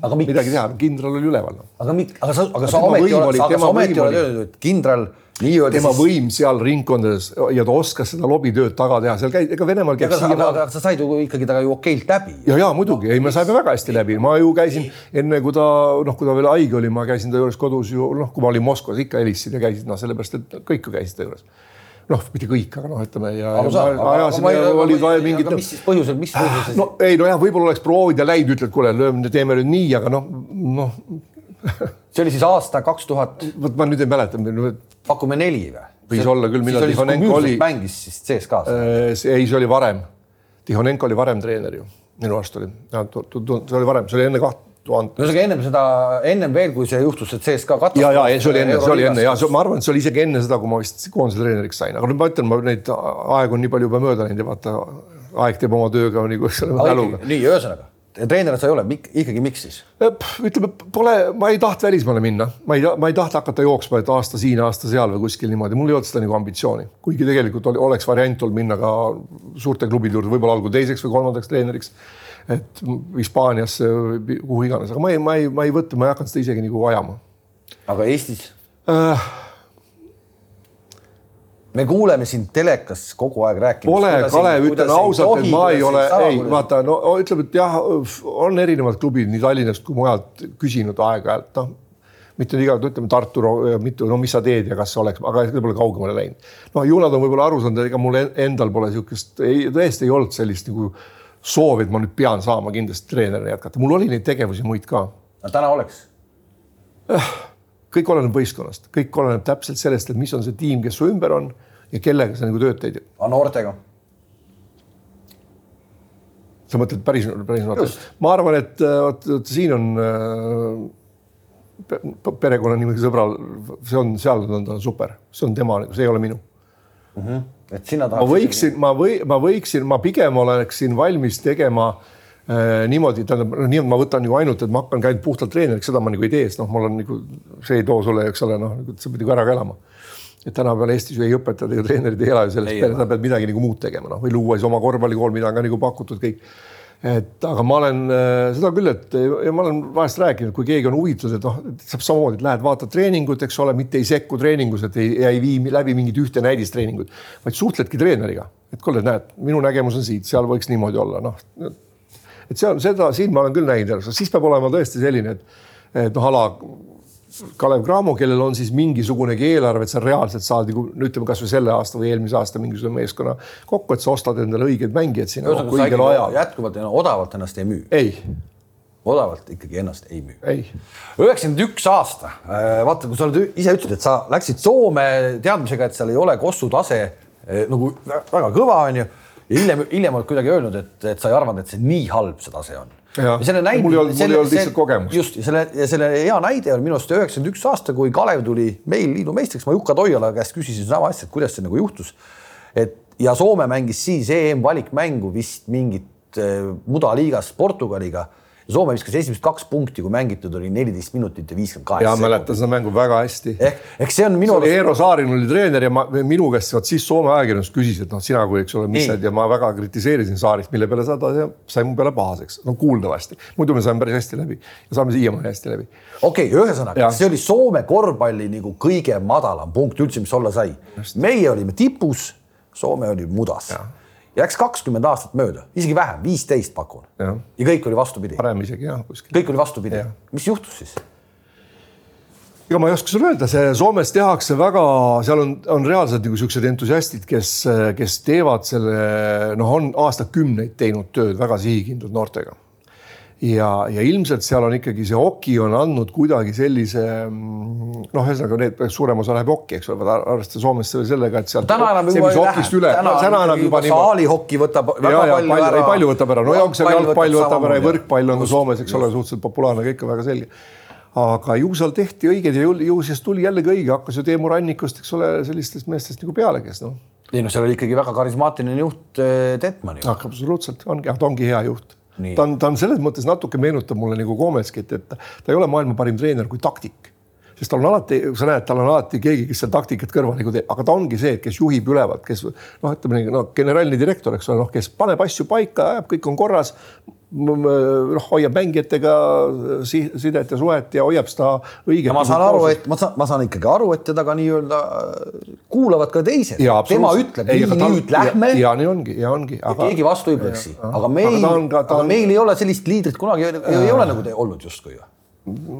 Speaker 1: Aga miks?
Speaker 2: midagi teha, kindral oli üleval no..
Speaker 1: aga mi-, aga sa, aga sa ometi aga sa ometi oled öelnud, et kindral nii-öelda
Speaker 2: tema
Speaker 1: siis
Speaker 2: võim seal ringkondades ja ta oskas seda lobitööd taga teha, seal käis, ega Venemaal käib
Speaker 1: aga, aga, aga sa said ju ikkagi temaga ju okeilt läbi.
Speaker 2: ja, ja muidugi, ei, me saime väga hästi läbi, ma ju käisin enne, kui ta noh, kui ta veel haige oli, ma käisin ta juures kodus ju noh, kui ma olin Moskvas ikka helistasid ja käisid noh, sellepärast et kõik ju käisid ta juures. noh, mitte kõik, aga noh, ütleme ja,
Speaker 1: mis siis põhjusel, mis põhjusel
Speaker 2: no ei nojah, võib-olla oleks proovinud ja läinud, ütled, kuule, lööme, teeme nüüd nii, aga noh, noh, (laughs)
Speaker 1: see oli siis aasta kaks tuhat,
Speaker 2: vot ma nüüd ei mäleta,
Speaker 1: pakume neli või?
Speaker 2: Võis olla küll, millal Tihonenko oli-
Speaker 1: mängis siis CSKA-s.
Speaker 2: ei, see oli varem. Tihonenko oli varem treener ju, minu arust oli, see oli varem, see oli enne kaht tuhande.
Speaker 1: ühesõnaga ennem seda, ennem veel, kui see juhtus, et CSKA katas.
Speaker 2: ja, ja see oli enne, see oli enne ja see, ma arvan, et see oli isegi enne seda, kui ma vist koondise treeneriks sain, aga nüüd ma ütlen, ma neid aeg on nii palju juba mööda läinud ja vaata, aeg teeb oma tööga nagu, ole, mäluga.
Speaker 1: nii, ühesõnaga, treener sa ei ole, ikkagi miks siis?
Speaker 2: ütleme, pole, ma ei tahtnud välismaale minna, ma ei, ma ei tahtnud hakata jooksma, et aasta siin, aasta seal või kuskil niimoodi, mul ei olnud seda nagu ambitsiooni, kuigi tegelikult oli, oleks variant olnud minna ka suurte klubide juurde, võib-olla algul teiseks või kolmandaks treeneriks. Et Hispaaniasse kuhu iganes, aga ma ei, ma ei, ma ei võta, ma ei hakanud seda isegi nagu ajama
Speaker 1: aga Eestis?
Speaker 2: äh,.
Speaker 1: me kuuleme sind telekas kogu aeg rääkimas.
Speaker 2: Pole, Kalev, ütlen ausalt, et ma ei ole, ei vaata, no ütleme, et jah, on erinevad klubid nii Tallinnast kui mujalt küsinud aeg-ajalt, noh mitte nüüd iga, ütleme Tartu, mitu, no mis sa teed ja kas oleks, aga pole kaugemale läinud. no ju nad on võib-olla aru saanud, ega mul en- endal pole niisugust, ei tõesti ei olnud sellist nagu soovi, et ma nüüd pean saama kindlasti treenerina jätkata, mul oli neid tegevusi muid ka.
Speaker 1: täna oleks.
Speaker 2: kõik oleneb võistkonnast, kõik oleneb täpselt sellest, et mis on see tiim, kes su ümber on ja kellega sa nagu tööd teed
Speaker 1: aga noortega?
Speaker 2: sa mõtled päris, päris
Speaker 1: Just.,
Speaker 2: ma arvan, et äh, vot siin on äh, pe- perekonnanimega sõbral, see on seal on ta super, see on tema, see ei ole minu.
Speaker 1: Et sina
Speaker 2: ma
Speaker 1: tahad.
Speaker 2: võiksin, ma või ma võiksin, ma pigem oleksin valmis tegema äh, niimoodi, tähendab no, nii, et ma võtan nagu ainult, et ma hakkan ainult puhtalt treeneriks, seda ma nagu ei tee, sest noh, mul on nagu see ei too sulle, eks ole, noh, sa pead nagu ära ka elama et tänapäeval Eestis ju ei õpetata ju treenerid ei ela ju sellest peale, sa pead midagi nagu muud tegema, noh või luua siis oma korvpallikool, mida on ka nagu pakutud kõik. Et aga ma olen äh, seda küll, et ja ma olen vahest rääkinud, kui keegi on huvitatud, et noh, saab samamoodi, et lähed vaatad treeningut, eks ole, mitte ei sekku treeningus, et ei, ei vii läbi mingit ühte näidistreeningut, vaid suhtledki treeneriga, et kuule, näed, minu nägemus on siit, seal võiks niimoodi olla, noh. Et see on seda, siin ma olen küll näinud, siis peab olema tõesti selline, et, et noh, ala Kalev Cramo, kellel on siis mingisugunegi eelarve, et sa reaalselt saad nagu no ütleme kasvõi selle aasta või eelmise aasta mingisugune meeskonna kokku, et sa ostad endale õiged mängijad sinna kokku õigel ajal.
Speaker 1: jätkuvalt enam odavalt ennast ei müü,
Speaker 2: ei,
Speaker 1: odavalt ikkagi ennast ei müü. üheksakümmend üks aasta, vaata, kui sa oled ise ütlesid, et sa läksid Soome teadmisega, et seal ei ole Kossu tase eh, nagu vä- väga kõva, onju. ja hiljem, hiljem oled kuidagi öelnud, et, et sa ei arvanud, et see nii halb see tase on.
Speaker 2: Jah. Mul ei olnud- mul ei olnud lihtsalt kogemust.
Speaker 1: just ja selle selle hea näide on minu arust üheksakümmend üks aasta, kui Kalev tuli meil liidu meistriks, ma Jukka Toiala käest küsisin sama asja, et kuidas see nagu juhtus. et ja Soome mängis siis EM-valikmängu vist mingit eh, mudaliigas Portugaliga. Soome viskas esimesed kaks punkti, kui mängitud oli neliteist minutit ja viiskümmend
Speaker 2: ja
Speaker 1: kaheksa.
Speaker 2: mäletan seda mängu väga hästi.
Speaker 1: ehk, ehk see on minu
Speaker 2: see oli Eero Saarin oli treener ja ma minu käest vot siis Soome ajakirjandus küsis, et noh, sina kui eks ole, mis sa ja ma väga kritiseerisin Saarist, mille peale sa sai mu peale pahaseks, no kuuldavasti, muidu me saime päris hästi läbi ja saame siiamaani hästi läbi
Speaker 1: okei okay,, ühesõnaga see oli Soome korvpalli nagu kõige madalam punkt üldse, mis olla sai. meie olime tipus, Soome oli mudas. ja läks kakskümmend aastat mööda, isegi vähem, viisteist pakun. Ja kõik oli vastupidi,
Speaker 2: parem isegi jah, kuskil.
Speaker 1: kõik oli vastupidi mis juhtus siis?
Speaker 2: ega ma ei oska sulle öelda, see Soomes tehakse väga, seal on, on reaalselt nagu siuksed entusiastid, kes, kes teevad selle, noh, on aastakümneid teinud tööd väga sihikindlalt noortega. ja, ja ilmselt seal on ikkagi see oki on andnud kuidagi sellise mm, noh, ühesõnaga need suurem osa läheb okki, eks ole, arvestada Soomes selle- sellega, et sealt
Speaker 1: täna enam juba ei lähe, täna,
Speaker 2: täna enam juba
Speaker 1: saalihoki võtab väga
Speaker 2: ja, ja
Speaker 1: palju
Speaker 2: palju,
Speaker 1: ära.
Speaker 2: ei palju võtab ära, no jalgpall, jalgpall võtab ära ja võrkpall on ka Soomes, eks ole, suhteliselt populaarne, kõik on väga selge. aga ju seal tehti õigeid ja ju, ju siis tuli jällegi õige, hakkas ju Teemu Rannikust, eks ole, sellistest meestest nagu peale, kes noh,
Speaker 1: ei noh, seal oli ikkagi väga karismaatiline juht eh, Detman ju.
Speaker 2: absoluutselt ongi, ta ongi hea juht. Ta on, ta on selles mõttes natuke meenutab mulle nagu Kometskit, et ta ei ole maailma parim treener kui taktik. Sest tal on alati, sa näed, tal on alati keegi, kes seal taktikat kõrval nagu teeb, aga ta ongi see, kes juhib ülevalt, kes noh, ütleme nii, no generaalne direktor, eks ole, noh, kes paneb asju paika, ajab, kõik on korras noh, hoiab mängijatega sidet ja suhet ja hoiab seda õiget.
Speaker 1: ma saan aru, et ma saan, ma saan ikkagi aru, et teda ka nii-öelda kuulavad ka teised. tema ütleb, nii nüüd lähme.
Speaker 2: ja nii ongi ja ongi.
Speaker 1: keegi vastu ei plõksi, aga meil, aga, aga meil ei ole sellist liidrit kunagi ei ole nagu olnud justkui ju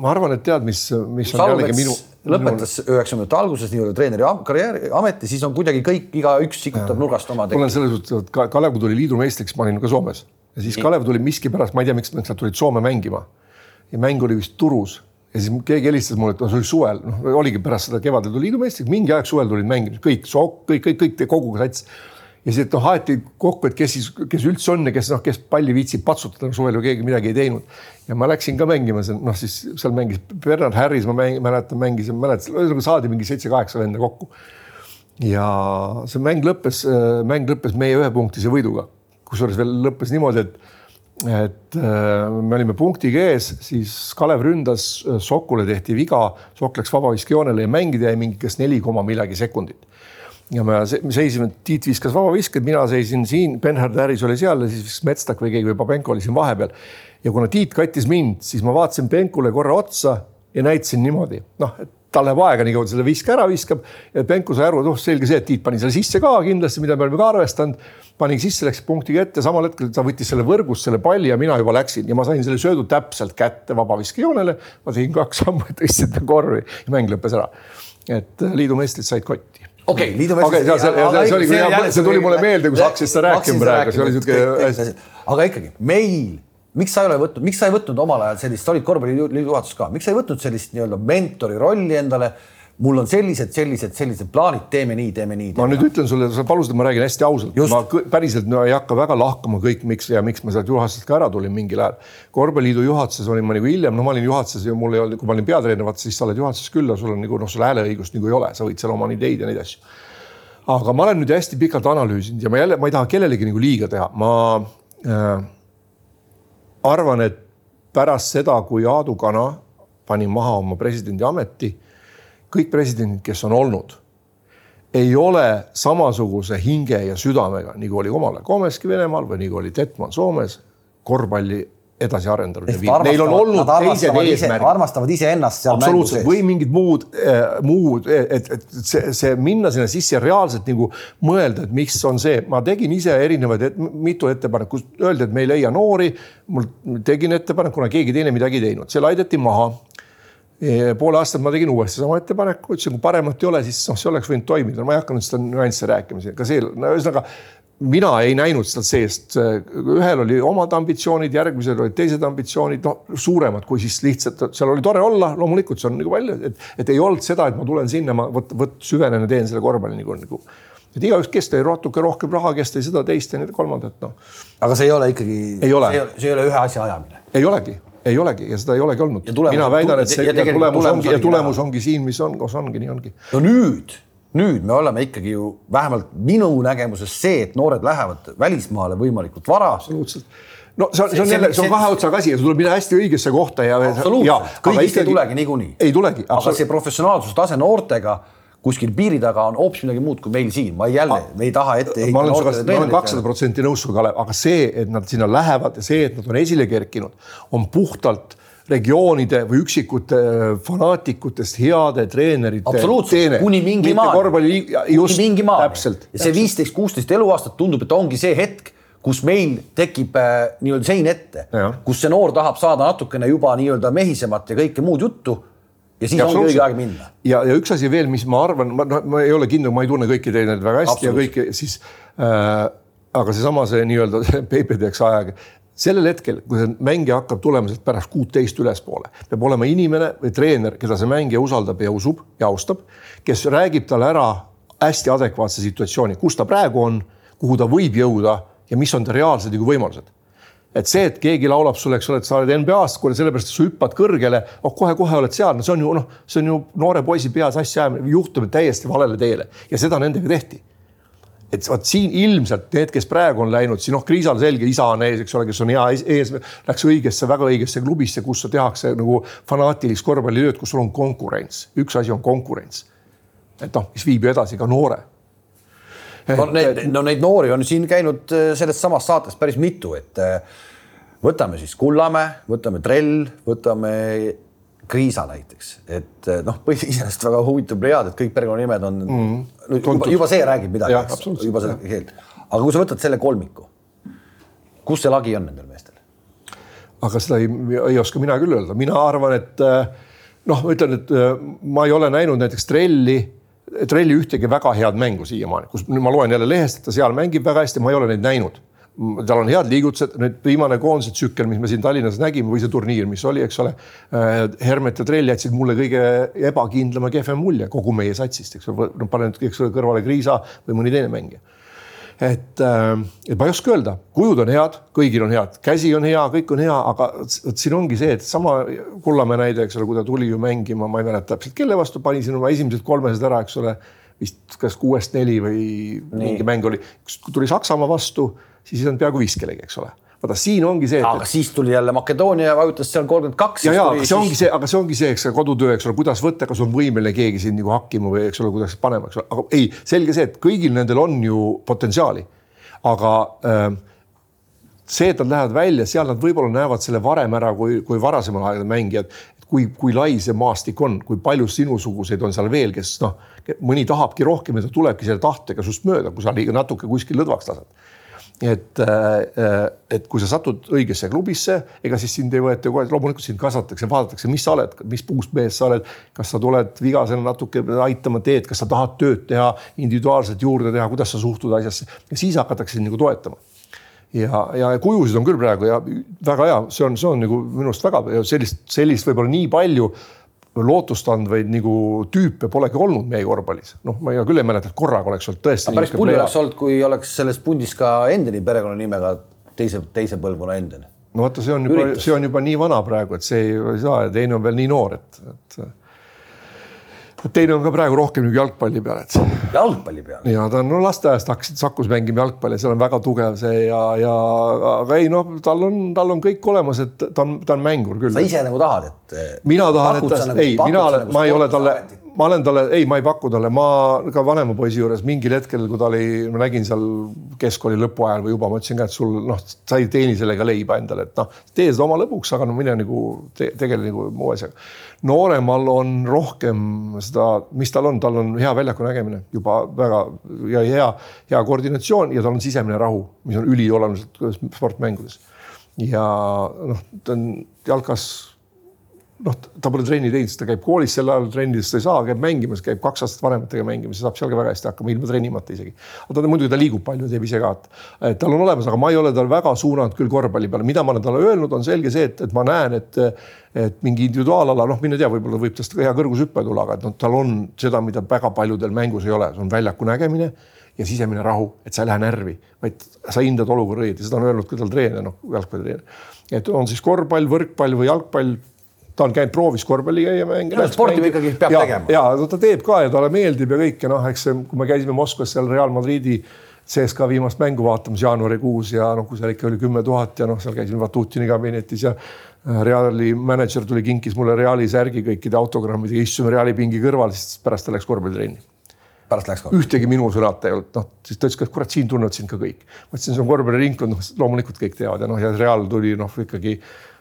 Speaker 2: ma arvan, et tead, mis, mis on jällegi minu.
Speaker 1: lõpetas üheksakümnendate alguses nii-öelda treeneri karjääri, ameti, siis on kuidagi kõik, igaüks sikutab nurgast oma.
Speaker 2: mul on selles suhtes, et Kalev, kui tuli liidumeistriks, ma olin ka Soomes ja siis Kalev tuli miskipärast, ma ei tea, miks nad tulid Soome mängima. ja mäng oli vist Turus ja siis keegi helistas mulle, et no see oli suvel, noh, oligi pärast seda kevadel tuli liidumeistriks, mingi aeg suvel tulid mängima, kõik, kõik, kõik, kõik kogu sats. Ja siis, et noh, aeti kokku, et kes siis, kes üldse on ja kes noh, kes palli viitsib patsutada, suvel ju keegi midagi ei teinud. ja ma läksin ka mängima, noh siis seal mängis Bernard Harris, ma mäng, mäletan, mängis, mäletan, ühesõnaga saadi mingi seitse-kaheksa venda kokku. ja see mäng lõppes, mäng lõppes meie ühepunktise võiduga kusjuures veel lõppes niimoodi, et et äh, me olime punktiga ees, siis Kalev ründas, äh, Sokule tehti viga, Sokk läks vabaviskejoonele ja mängida jäi mingi kas neli koma millegagi sekundit. Ja me seisime, Tiit viskas vabavisked, mina seisin siin, Benhard Harris oli seal ja siis viskas Metstak või keegi või Pabenko oli siin vahepeal. ja kuna Tiit kattis mind, siis ma vaatasin Benkule korra otsa ja näitasin niimoodi, noh, et tal läheb aega, nii kaua ta selle viske ära viskab ja Benko sai aru, et oh, selge see, et Tiit pani selle sisse ka kindlasti, mida me oleme ka arvestanud panin sisse, läks punktiga ette, samal hetkel ta võttis selle võrgust selle palli ja mina juba läksin ja ma sain selle söödu täpselt kätte vabaviskejoonele. ma tegin kaks sammu, tõstsin ta korvi ja mäng lõppes ära. et äh, liidu meistrid said kotti
Speaker 1: okei okay,, liidu meistrid
Speaker 2: okay,. see, see, see oli, see tuli mulle meelde, kui sa hakkasid seda rääkima praegu, see oli
Speaker 1: siuke. aga ikkagi meil, miks sa ei ole võtnud, miks sa ei võtnud omal ajal sellist, sa olid korvpalliliidu juhatuses ka, miks sa ei võtnud sellist nii-öelda mentori rolli endale mul on sellised, sellised, sellised plaanid, teeme nii, teeme nii.
Speaker 2: ma nüüd ütlen sulle, sa palusid, ma räägin hästi ausalt, ma päriselt no, ei hakka väga lahkama kõik, miks ja miks ma sealt juhatusest ka ära tulin mingil ajal. korvpalliliidu juhatuses olin ma nagu hiljem, no ma olin juhatuses ja mul ei olnud, kui ma olin peatreener, vaata siis sa oled juhatuses küll, sul on nagu noh, sul hääleõigust nagu ei ole, sa võid seal oma ideid ja neid asju. aga ma olen nüüd hästi pikalt analüüsinud ja ma jälle, ma ei taha kellelegi nagu liiga teha, ma äh, arvan, et pärast seda, kui Aadu Kana pani maha oma presidendi ameti kõik presidendid, kes on olnud, ei ole samasuguse hinge ja südamega, nagu oli omal ajal Komeski Venemaal või nagu oli Detman Soomes, korvpalli edasi arendanud. Neil on olnud teised eesmärgid.
Speaker 1: armastavad iseennast seal
Speaker 2: mängu sees. või mingid muud äh,, muud, et, et see, see minna sinna sisse ja reaalselt nagu mõelda, et mis on see, ma tegin ise erinevaid et,, mitu ettepanekut, öeldi, et me ei leia noori. mul tegin ettepaneku, kuna keegi teine midagi ei teinud, see laideti maha poole aastat ma tegin uuesti sama ettepaneku, ütlesin, kui paremat ei ole, siis noh, see oleks võinud toimida, ma ei hakanud seda nüansse rääkima siin, ka see, no ühesõnaga mina ei näinud sealt seest, ühel oli omad ambitsioonid, järgmisel olid teised ambitsioonid, noh suuremad kui siis lihtsalt seal oli tore olla, loomulikult see on nagu palju, et, et ei olnud seda, et ma tulen sinna, ma vot, vot süvenen ja teen selle korvpalli nagu, nagu et igaüks, kes tõi natuke rohkem raha, kes tõi seda, teist ja kolmandat, noh.
Speaker 1: aga see ei ole ikkagi, ei ole, see ei ole ühe asja ajamine.
Speaker 2: ei olegi ei olegi ja seda ei olegi olnud. mina väidan, et see ja, ja tulemus, ongi ja tulemus ongi siin, mis on, kus ongi, nii ongi.
Speaker 1: no nüüd, nüüd me oleme ikkagi ju vähemalt minu nägemuses see, et noored lähevad välismaale võimalikult vara.
Speaker 2: absoluutselt no see on, see on jälle, see on kahe otsaga asi ja see tuleb minna hästi õigesse kohta ja.
Speaker 1: absoluutselt, kõigist ei tulegi niikuinii.
Speaker 2: ei tulegi.
Speaker 1: aga see professionaalsuse tase noortega kuskil piiri taga on hoopis midagi muud kui meil siin, ma ei jälle, me ei taha ette.
Speaker 2: ma olen ma kakssada protsenti nõus sinuga, Kalev, aga see, et nad sinna lähevad ja see, et nad on esile kerkinud, on puhtalt regioonide või üksikute äh, fanaatikutest heade treenerite.
Speaker 1: absoluutselt, kuni mingi maani.
Speaker 2: kuni mingi maani.
Speaker 1: ja see viisteist, kuusteist eluaastat tundub, et ongi see hetk, kus meil tekib äh, nii-öelda sein ette, kus see noor tahab saada natukene juba nii-öelda mehisemat ja kõike muud juttu ja siis ja ongi õige aeg minna.
Speaker 2: ja, ja üks asi veel, mis ma arvan, ma, noh, ma ei ole kindel, ma ei tunne kõiki treenereid väga hästi ja kõiki siis äh,. aga seesama see nii-öelda (laughs) PPD-ks aeg, sellel hetkel, kui see mängija hakkab tulema sealt pärast kuuteist ülespoole, peab olema inimene või treener, keda see mängija usaldab ja usub ja austab, kes räägib talle ära hästi adekvaatse situatsiooni, kus ta praegu on, kuhu ta võib jõuda ja mis on ta reaalsed nagu võimalused et see, et keegi laulab sulle, eks ole, et sa oled NBA-st, kuule sellepärast, sa hüppad kõrgele, oh kohe-kohe oled seal, no see on ju noh, see on ju noore poisi peas asja ajamine, juhtumine täiesti valele teele ja seda nendega tehti. et vot siin ilmselt need, kes praegu on läinud, siin noh, Kriisal selge, isa on ees, eks ole, kes on hea ees, ees, läks õigesse, väga õigesse klubisse, kus tehakse nagu fanaatilist korvpallitööd, kus sul on konkurents, üks asi on konkurents. et noh, mis viib ju edasi ka noore.
Speaker 1: No neid, no neid noori on siin käinud äh, sellest samast saatest päris mitu, et äh, võtame siis Kullamäe, võtame Trell, võtame Kriisa näiteks, et eh, noh, (laughs) iseenesest väga huvitav plejaad, et kõik perekonnanimed on mm, juba, juba see räägib midagi, juba see keelt. aga kui sa võtad selle kolmiku, kus see lagi on nendel meestel?
Speaker 2: aga seda ei, ei oska mina küll öelda, mina arvan, et eh, noh, ma ütlen, et eh, ma ei ole näinud näiteks Trelli, Trelli ühtegi väga head mängu siiamaani, kus ma loen jälle lehest, et ta seal mängib väga hästi, ma ei ole neid näinud tal on head liigutused, nüüd viimane koondise tsükkel, mis me siin Tallinnas nägime või see turniir, mis oli, eks ole. Äh, Hermet ja Trell jätsid mulle kõige ebakindlama, kehvem mulje kogu meie satsist, eks ole, no pane nüüd, eks ole, kõrvale Kriisa või mõni teine mängija. Et, äh, et ma ei oska öelda, kujud on head, kõigil on head, käsi on hea, kõik on hea, aga vot siin ongi see, et sama Kullamäe näide, eks ole, kui ta tuli ju mängima, ma ei mäleta täpselt, kelle vastu pani siin oma esimesed kolmesed ära, eks ole vist kas kuuest neli või Nii. mingi mäng oli, tuli Saksamaa vastu siis ei saanud peaaegu viis kellegi, eks ole vaata, siin ongi see.
Speaker 1: aga et... siis tuli jälle Makedoonia ja vajutas seal kolmkümmend kaks.
Speaker 2: ja, ja aga see ongi see, aga see ongi see, eks ole, kodutöö, eks ole, kuidas võtta, kas on võimeline keegi sind nagu hakkima või eks ole, kuidas panema, eks ole, aga ei, selge see, et kõigil nendel on ju potentsiaali. aga äh, see, et nad lähevad välja, seal nad võib-olla näevad selle varem ära kui, kui varasemal ajal mängijad. kui, kui lai see maastik on, kui palju sinusuguseid on seal veel, kes noh, mõni tahabki rohkem ja ta tulebki selle tahtega sinust mööda, kui sa liiga natuke kuskil lõdvaks lased et, äh, et kui sa satud õigesse klubisse, ega siis sind ei võeta kohe, loomulikult sind kasvatatakse, vaadatakse, mis sa oled, mis puust mees sa oled, kas sa tuled vigasena natuke aitama teed, kas sa tahad tööd teha, individuaalselt juurde teha, kuidas sa suhtud asjasse ja siis hakatakse sind nagu toetama. ja, ja kujusid on küll praegu ja väga hea, see on, see on nagu minu arust väga sellist, sellist võib-olla nii palju lootustandvaid nagu tüüpe polegi olnud meie korvpallis. noh, ma küll ei mäleta, et korraga oleks olnud tõesti.
Speaker 1: päris pulli oleks olnud, kui oleks selles pundis ka Endeni perekonnanimega teise, teise põlvkonna Enden.
Speaker 2: no vaata, see on juba, see on juba nii vana praegu, et see ei, ei saa ja teine on veel nii noor, et, et teine on ka praegu rohkem nagu jalgpalli peal, et.
Speaker 1: jalgpalli peal?
Speaker 2: ja ta on no lasteaiast hakkasid Sakus mängima jalgpalli, seal on väga tugev see ja, ja aga ei noh, tal on, tal on kõik olemas, et ta on, ta on mängur küll.
Speaker 1: sa ise nagu tahad, et.
Speaker 2: mina tahan, et ta, nagu, ei, mina olen, ma ei ole talle, ma olen talle, ei, ma ei paku talle, ma ka vanema poisi juures mingil hetkel, kui ta oli, ma nägin seal keskkooli lõpu ajal või juba, ma ütlesin ka, et sul noh, sa ei teeni sellega leiba endale, et noh, tee seda oma lõbuks, aga no mine nagu te, tegele nagu muu asjaga. Nooremal on rohkem seda, mis tal on, tal on hea väljaku nägemine juba väga ja hea, hea koordinatsioon ja tal on sisemine rahu, mis on ülioluliselt sportmängudes. ja noh, ta on jalkas noh, ta pole trenni teinud, sest ta käib koolis sel ajal trennides, ta ei saa, käib mängimas, käib kaks aastat vanematega mängimas, saab seal ka väga hästi hakkama, ilma trennimata isegi. aga ta muidugi ta liigub palju, teeb ise ka, et tal on olemas, aga ma ei ole tal väga suunanud küll korvpalli peale, mida ma olen talle öelnud, on selge see, et, et ma näen, et et mingi individuaalala, noh, mine tea, võib-olla võib tast ka hea kõrgushüpe tulla, aga et noh, tal on seda, mida väga paljudel mängus ei ole, see on väljaku nägemine ja sisemine rahu, et sa ei lähe närvi, vaid sa hindad olukorra õieti, seda on öelnud ka tal treener, noh, jalgpallitreener. et on siis korvpall, võrkpall või jalgpall ta on käinud proovis korvpalli käia mängida.
Speaker 1: sporti ikkagi peab
Speaker 2: ja,
Speaker 1: tegema.
Speaker 2: ja no ta teeb ka ja talle meeldib ja kõik ja noh, eks kui me käisime Moskvas seal Real Madridi CSKA viimast mängu vaatamas jaanuarikuus ja noh, kui seal ikka oli kümme tuhat ja noh, seal käisime Vatutini kabinetis ja äh, Reali mänedžer tuli, kinkis mulle Reali särgi kõikide autogrammidega, istusime Reali pingi kõrval, siis pärast ta läks korvpallitrenni
Speaker 1: pärast läks ka?
Speaker 2: ühtegi minu sõnata ei olnud, noh siis ta ütles et kurat, siin tunnevad sind ka kõik. ma ütlesin, see on korvpalliringkond, noh loomulikult kõik teavad ja noh, ja Real tuli noh, ikkagi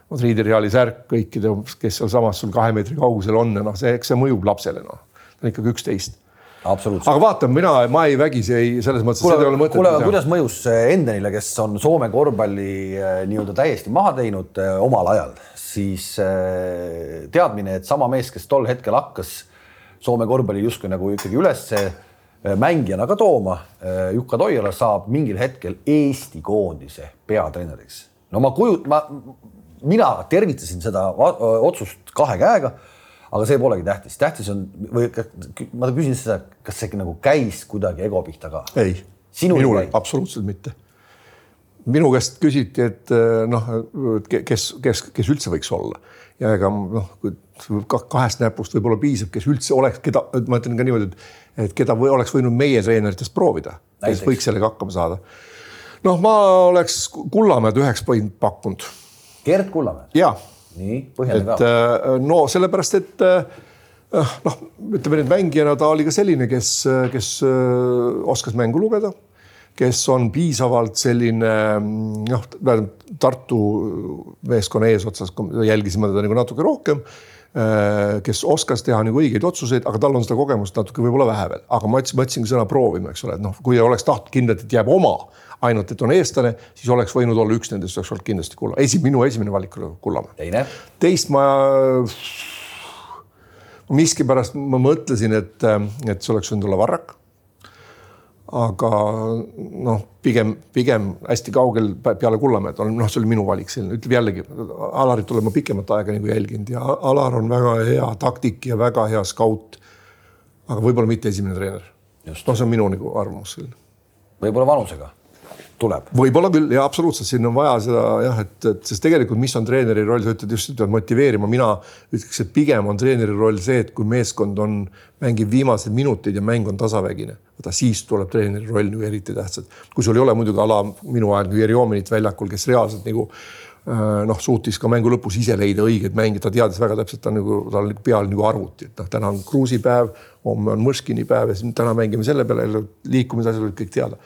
Speaker 2: Madridi Reali särk kõikide, kes sealsamas sul kahe meetri kaugusel on ja noh, see, eks see mõjub lapsele noh, ta on ikkagi üksteist. aga vaata, mina, ma ei vägisi ei, selles mõttes.
Speaker 1: kuule, kuule, kuidas mõjus Endenile, kes on Soome korvpalli äh, nii-öelda täiesti maha teinud äh, omal ajal, siis äh, teadmine, et sama mees, kes tol hetkel hakkas Soome korvpalli justkui nagu ikkagi ülesse mängijana ka tooma, Jukka Toiala saab mingil hetkel Eesti koondise peatreeneriks. no ma kujut-, ma mina tervitasin seda otsust kahe käega, aga see polegi tähtis, tähtis on või ma küsin seda, kas see nagu käis kuidagi ego pihta ka?
Speaker 2: ei, minul absoluutselt mitte. minu käest küsiti, et noh, kes, kes, kes üldse võiks olla ja ega noh, kahest näpust võib-olla piisab, kes üldse oleks, keda ma ütlen ka niimoodi, et, et keda või oleks võinud meie treeneritest proovida, kes võiks sellega hakkama saada. noh, ma oleks Kullamäed üheks pakkunud.
Speaker 1: Gerd Kullamäe?
Speaker 2: jaa.
Speaker 1: nii, põhjenda ka.
Speaker 2: Äh, no sellepärast, et äh, noh, ütleme nüüd mängijana ta oli ka selline, kes, kes oskas mängu lugeda kes on piisavalt selline noh, Tartu meeskonna eesotsas, jälgisime teda nagu natuke rohkem äh, kes oskas teha nagu õigeid otsuseid, aga tal on seda kogemust natuke võib-olla vähe veel, aga ma ütlesin, ma ütlesingi sõna proovima, eks ole, et noh, kui oleks tahtnud kindlalt, et jääb oma, ainult et on eestlane, siis oleks võinud olla üks nendest, oleks olnud kindlasti Kulla, esi-, minu esimene valik oli Kullamäe.
Speaker 1: teine?
Speaker 2: teist ma, miskipärast ma mõtlesin, et, et see oleks võinud olla Varrak aga noh, pigem, pigem hästi kaugel peale Kullamäed on, noh, see oli minu valik, selline, ütleb jällegi, Alarit olen ma pikemat aega nagu jälginud ja Alar on väga hea taktik ja väga hea skaut. aga võib-olla mitte esimene treener. noh, see on minu nagu arvamus selline.
Speaker 1: võib-olla vanusega tuleb.
Speaker 2: võib-olla küll ja absoluutselt, siin on vaja seda jah, et, et sest tegelikult, mis on treeneri roll, sa ütled just, et pead motiveerima, mina ütleks, et pigem on treeneri roll see, et kui meeskond on, mängib viimased minutid ja mäng on tasavägine, vaata siis tuleb treeneri roll nagu eriti tähtsalt. kui sul ei ole muidugi ala minu ajal nagu Jerjominit väljakul, kes reaalselt nagu äh, noh, suutis ka mängu lõpus ise leida õigeid mänge, ta teadis väga täpselt, ta nagu, tal peal nagu arvuti, et noh, täna on Kruusi päev, homme on Mõškini päev ja siis täna mängime selle peale, liikumisasjad olid kõik teada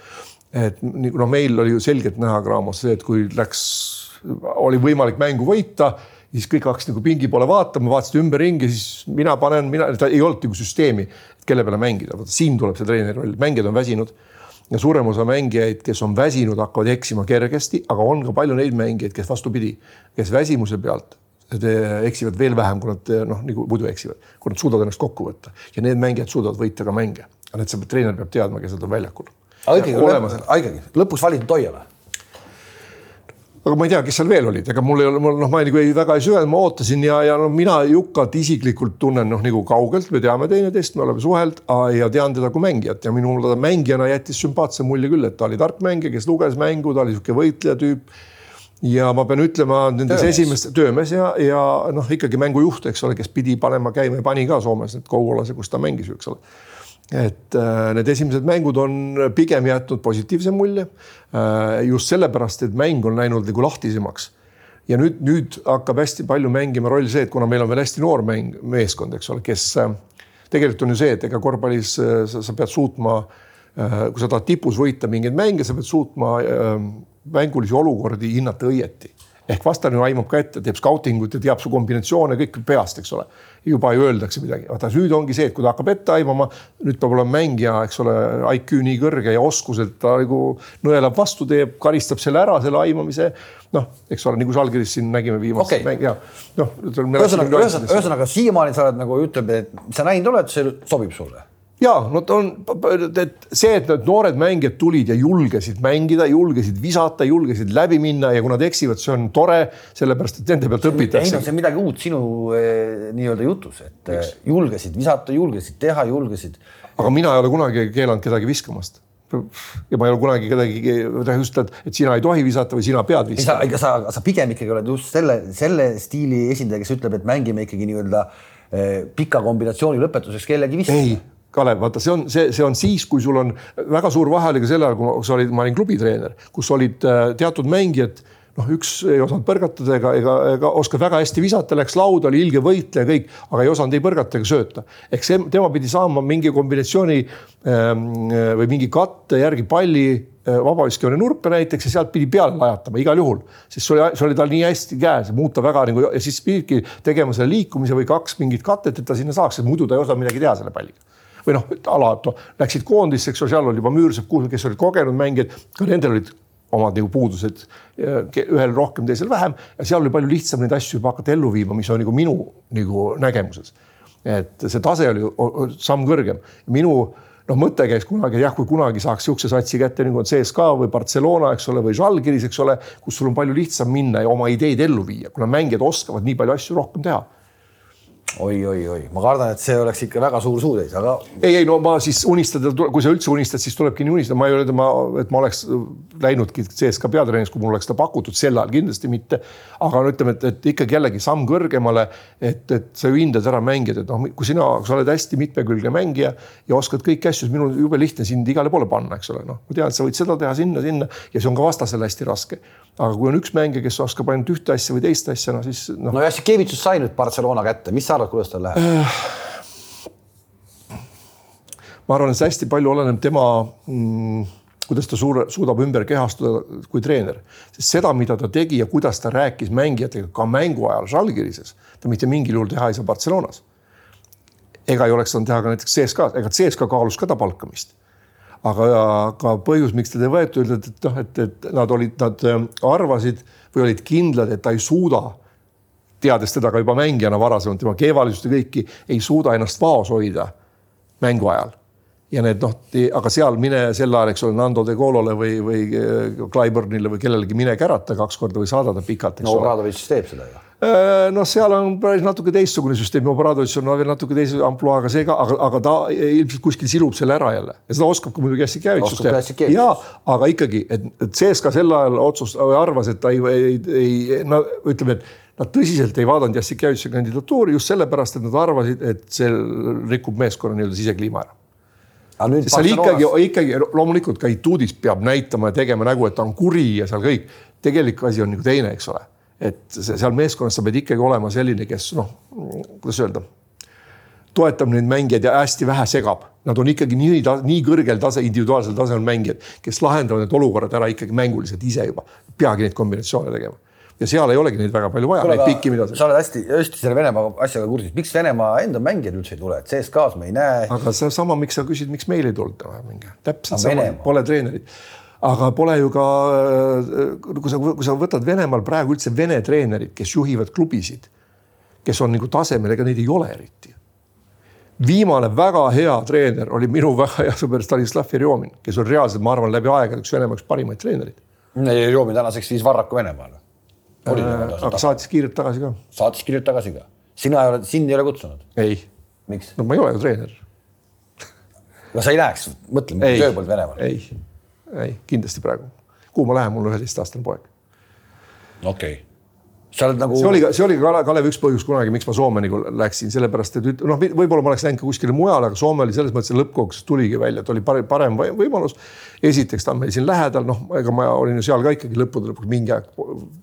Speaker 2: et noh, meil oli ju selgelt näha Graamos see, et kui läks, oli võimalik mängu võita, siis kõik hakkasid nagu pingi poole vaatama, vaatasid ümberringi, siis mina panen, mina, ta ei olnud nagu süsteemi, kelle peale mängida, vot siin tuleb see treeneri roll, mängijad on väsinud. Ja suurem osa mängijaid, kes on väsinud, hakkavad eksima kergesti, aga on ka palju neid mängijaid, kes vastupidi, kes väsimuse pealt eksivad veel vähem, kui nad noh, nagu muidu eksivad, kui nad suudavad ennast kokku võtta. Ja need mängijad suudavad võita ka mänge. aga need saab, treener peab teadma, kes nad on väljakul
Speaker 1: aga ikkagi, lõpuks valiti Toiala
Speaker 2: aga ma ei tea, kes seal veel olid, ega mul ei ole, mul noh, ma nagu ei, väga ei süvenenud, ma ootasin ja, ja no mina Jukat isiklikult tunnen noh, nagu kaugelt, me teame teineteist, me oleme suhelnud ja tean teda kui mängijat. Ja minul ta mängijana jättis sümpaatse mulje küll, et ta oli tark mängija, kes luges mängu, ta oli niisugune võitleja tüüp. ja ma pean ütlema nendes esimestes töömees ja, ja noh, ikkagi mängujuht, eks ole, kes pidi panema käima ja pani ka Soomes need Kouvolase, kus ta mängis, eks ole et äh, need esimesed mängud on pigem jätnud positiivse mulje. Äh, just sellepärast, et mäng on läinud nagu lahtisemaks. ja nüüd, nüüd hakkab hästi palju mängima roll see, et kuna meil on veel hästi noor mäng, meeskond, eks ole, kes äh, tegelikult on ju see, et ega korvpallis sa, sa pead suutma, kui sa tahad tipus võita mingeid mänge, sa pead suutma mängulisi olukordi hinnata õieti ehk vastane aimab ka ette, teeb skautingut ja teab su kombinatsioone kõik peast, eks ole. juba ju öeldakse midagi, vaata nüüd ongi see, et kui ta hakkab ette aimama, nüüd peab olema mängija, eks ole, IQ nii kõrge ja oskused, ta nagu nõelab vastu, teeb, karistab selle ära, selle aimamise. noh, eks ole, nagu Žalgiris siin nägime viimast okay. mängi ja noh.
Speaker 1: ühesõnaga, ühesõnaga siiamaani sa oled nagu ütleb, et sa näinud oled, see sobib sulle
Speaker 2: ja no ta on, et see, et need noored mängijad tulid ja julgesid mängida, julgesid visata, julgesid läbi minna ja kui nad eksivad, see on tore, sellepärast et nende pealt õpitakse.
Speaker 1: ei no see on midagi uut sinu eh, nii-öelda jutus, et. Eh, julgesid visata, julgesid teha, julgesid.
Speaker 2: aga mina ei ole kunagi keelanud kedagi viskamast ja ma ei ole kunagi kedagi just, et, sina ei tohi visata või sina pead
Speaker 1: viskama. sa, sa, sa pigem ikkagi oled just selle, selle stiili esindaja, kes ütleb, et mängime ikkagi nii-öelda eh, pika kombinatsiooni lõpetuseks kellegi viskama.
Speaker 2: Kalev, vaata, see on see, see on siis, kui sul on väga suur vahe oli ka sel ajal, kui sa olid, ma olin klubitreener, kus olid äh, teatud mängijad noh, üks ei osanud põrgatada ega, ega, ega oskas väga hästi visata, läks lauda, oli ilge võitleja, kõik, aga ei osanud ei põrgata ega sööta. ehk see, tema pidi saama mingi kombinatsiooni ähm, või mingi katte järgi palli äh, vabaviskejoone nurka näiteks ja sealt pidi peale lajatama igal juhul, sest see oli, see oli tal nii hästi käes, muuta väga nagu ja siis pididki tegema selle liikumise või kaks mingit katet, et ta sinna saaks, muidu ta ei osanud midagi teha selle palliga või noh, alad no, läksid koondisse, eks ole, seal oli juba Müürsepp, kes olid kogenud mängijad, ka nendel olid omad nagu puudused, ühel rohkem, teisel vähem ja seal oli palju lihtsam neid asju juba hakata ellu viima, mis on nagu minu nagu nägemuses. et see tase oli samm kõrgem. minu noh, mõte käis kunagi jah, kui kunagi saaks niisuguse satsi kätte nagu on CSKA või Barcelona, eks ole, või Žalgiris, eks ole, kus sul on palju lihtsam minna ja oma ideid ellu viia, kuna mängijad oskavad nii palju asju rohkem teha
Speaker 1: oi-oi-oi, ma kardan, et see oleks ikka väga suur suutäis, aga.
Speaker 2: ei, ei no ma siis unistada, kui sa üldse unistad, siis tulebki nii unistada, ma ei öelda, ma, et ma oleks läinudki CSKA peatreeneriks, kui mul oleks seda pakutud sel ajal kindlasti mitte. aga no ütleme, et, et ikkagi jällegi samm kõrgemale, et, et sa ju hindad ära mängijad, et noh, kui sina, sa oled hästi mitmekülgne mängija ja oskad kõiki asju, siis minul on jube lihtne sind igale poole panna, eks ole, noh, ma tean, et sa võid seda teha sinna, sinna ja see on ka vastasele hästi raske aga kui on üks mängija, kes oskab ainult ühte asja või teist asja, no siis noh.
Speaker 1: no Jassikevitsus sai nüüd Barcelona kätte, mis sa arvad, kuidas tal läheb äh,?
Speaker 2: ma arvan, et see hästi palju oleneb tema mm, kuidas ta suure, suudab ümber kehastuda kui treener, sest seda, mida ta tegi ja kuidas ta rääkis mängijatega ka mängu ajal Žalgirises, ta mitte mingil juhul teha ei saa Barcelonas. ega ei oleks saanud teha ka näiteks CSKA-s, ega CSKA kaalus ka ta palkamist aga ka põhjus, miks teda ei võetud, ütled, et noh, et, et nad olid, nad äh, arvasid või olid kindlad, et ta ei suuda, teades teda ka juba mängijana varasemalt, tema kehvalisust ja kõiki, ei suuda ennast vaos hoida mängu ajal ja need noh, aga seal mine sel ajal, eks ole, Nando de Golole või, või äh, Clyburnile või kellelegi mine kärata kaks korda või saada ta pikalt.
Speaker 1: no Obradovic teeb seda ju
Speaker 2: noh, seal on päris natuke teistsugune süsteem, Obradovic on veel natuke teise ampluaaga seega, aga, aga ta ilmselt kuskil silub selle ära jälle ja seda oskab ka muidugi hästi Kävitsus teha. ja, aga ikkagi, et, et CSKA sel ajal otsus, arvas, et ta ei, ei, ei, no ütleme, et nad tõsiselt ei vaadanud Jassikevitši kandidatuuri just sellepärast, et nad arvasid, et see rikub meeskonna nii-öelda sisekliima ära. seal ikkagi, ikkagi loomulikult ka Ituudis peab näitama ja tegema nägu, et ta on kuri ja seal kõik. tegelik asi on nagu teine, eks ole et seal meeskonnas sa pead ikkagi olema selline, kes noh, kuidas öelda, toetab neid mängijaid ja hästi vähe segab. Nad on ikkagi nii, nii kõrgel tase, individuaalsel tasemel mängijad, kes lahendavad need olukorrad ära ikkagi mänguliselt ise juba, peagi neid kombinatsioone tegema. Ja seal ei olegi neid väga palju vaja, neid pikki, mida.
Speaker 1: sa oled hästi, hästi selle Venemaa asjaga kursis, miks Venemaa enda mängijad üldse ei tule, et CSKA-s me ei näe.
Speaker 2: aga seesama, miks sa küsid, miks meil ei tulda, täpselt sama, pole treenerit aga pole ju ka, kui sa, kui sa võtad Venemaal praegu üldse Vene treenerid, kes juhivad klubisid, kes on nagu tasemel, ega neid ei ole eriti. viimane väga hea treener oli minu (laughs) väga hea sõber Stanislav Jerjomin, kes on reaalselt, ma arvan, läbi aegade üks Venemaa üks parimaid treenereid.
Speaker 1: Jerjomin tänaseks viis Varraku Venemaale.
Speaker 2: Äh, aga saatis kiirelt tagasi ka.
Speaker 1: saatis kiirelt tagasi ka. sina ei ole, sind ei ole kutsunud?
Speaker 2: ei. no ma ei ole ju treener.
Speaker 1: no sa ei läheks, mõtle, tööpõld Venemaal.
Speaker 2: ei ei, kindlasti praegu. kuhu ma lähen, mul üheteistaastane poeg.
Speaker 1: okei okay sa oled nagu.
Speaker 2: see oli see oli ka Kalev üks põhjus kunagi, miks ma Soome nagu läksin, sellepärast et noh, võib-olla ma oleks läinud ka kuskile mujale, aga Soome oli selles mõttes, lõppkokkuvõttes tuligi välja, et oli parem, parem võimalus. esiteks ta on meil siin lähedal, noh, ega ma olin ju seal ka ikkagi lõppude lõpuks mingi aeg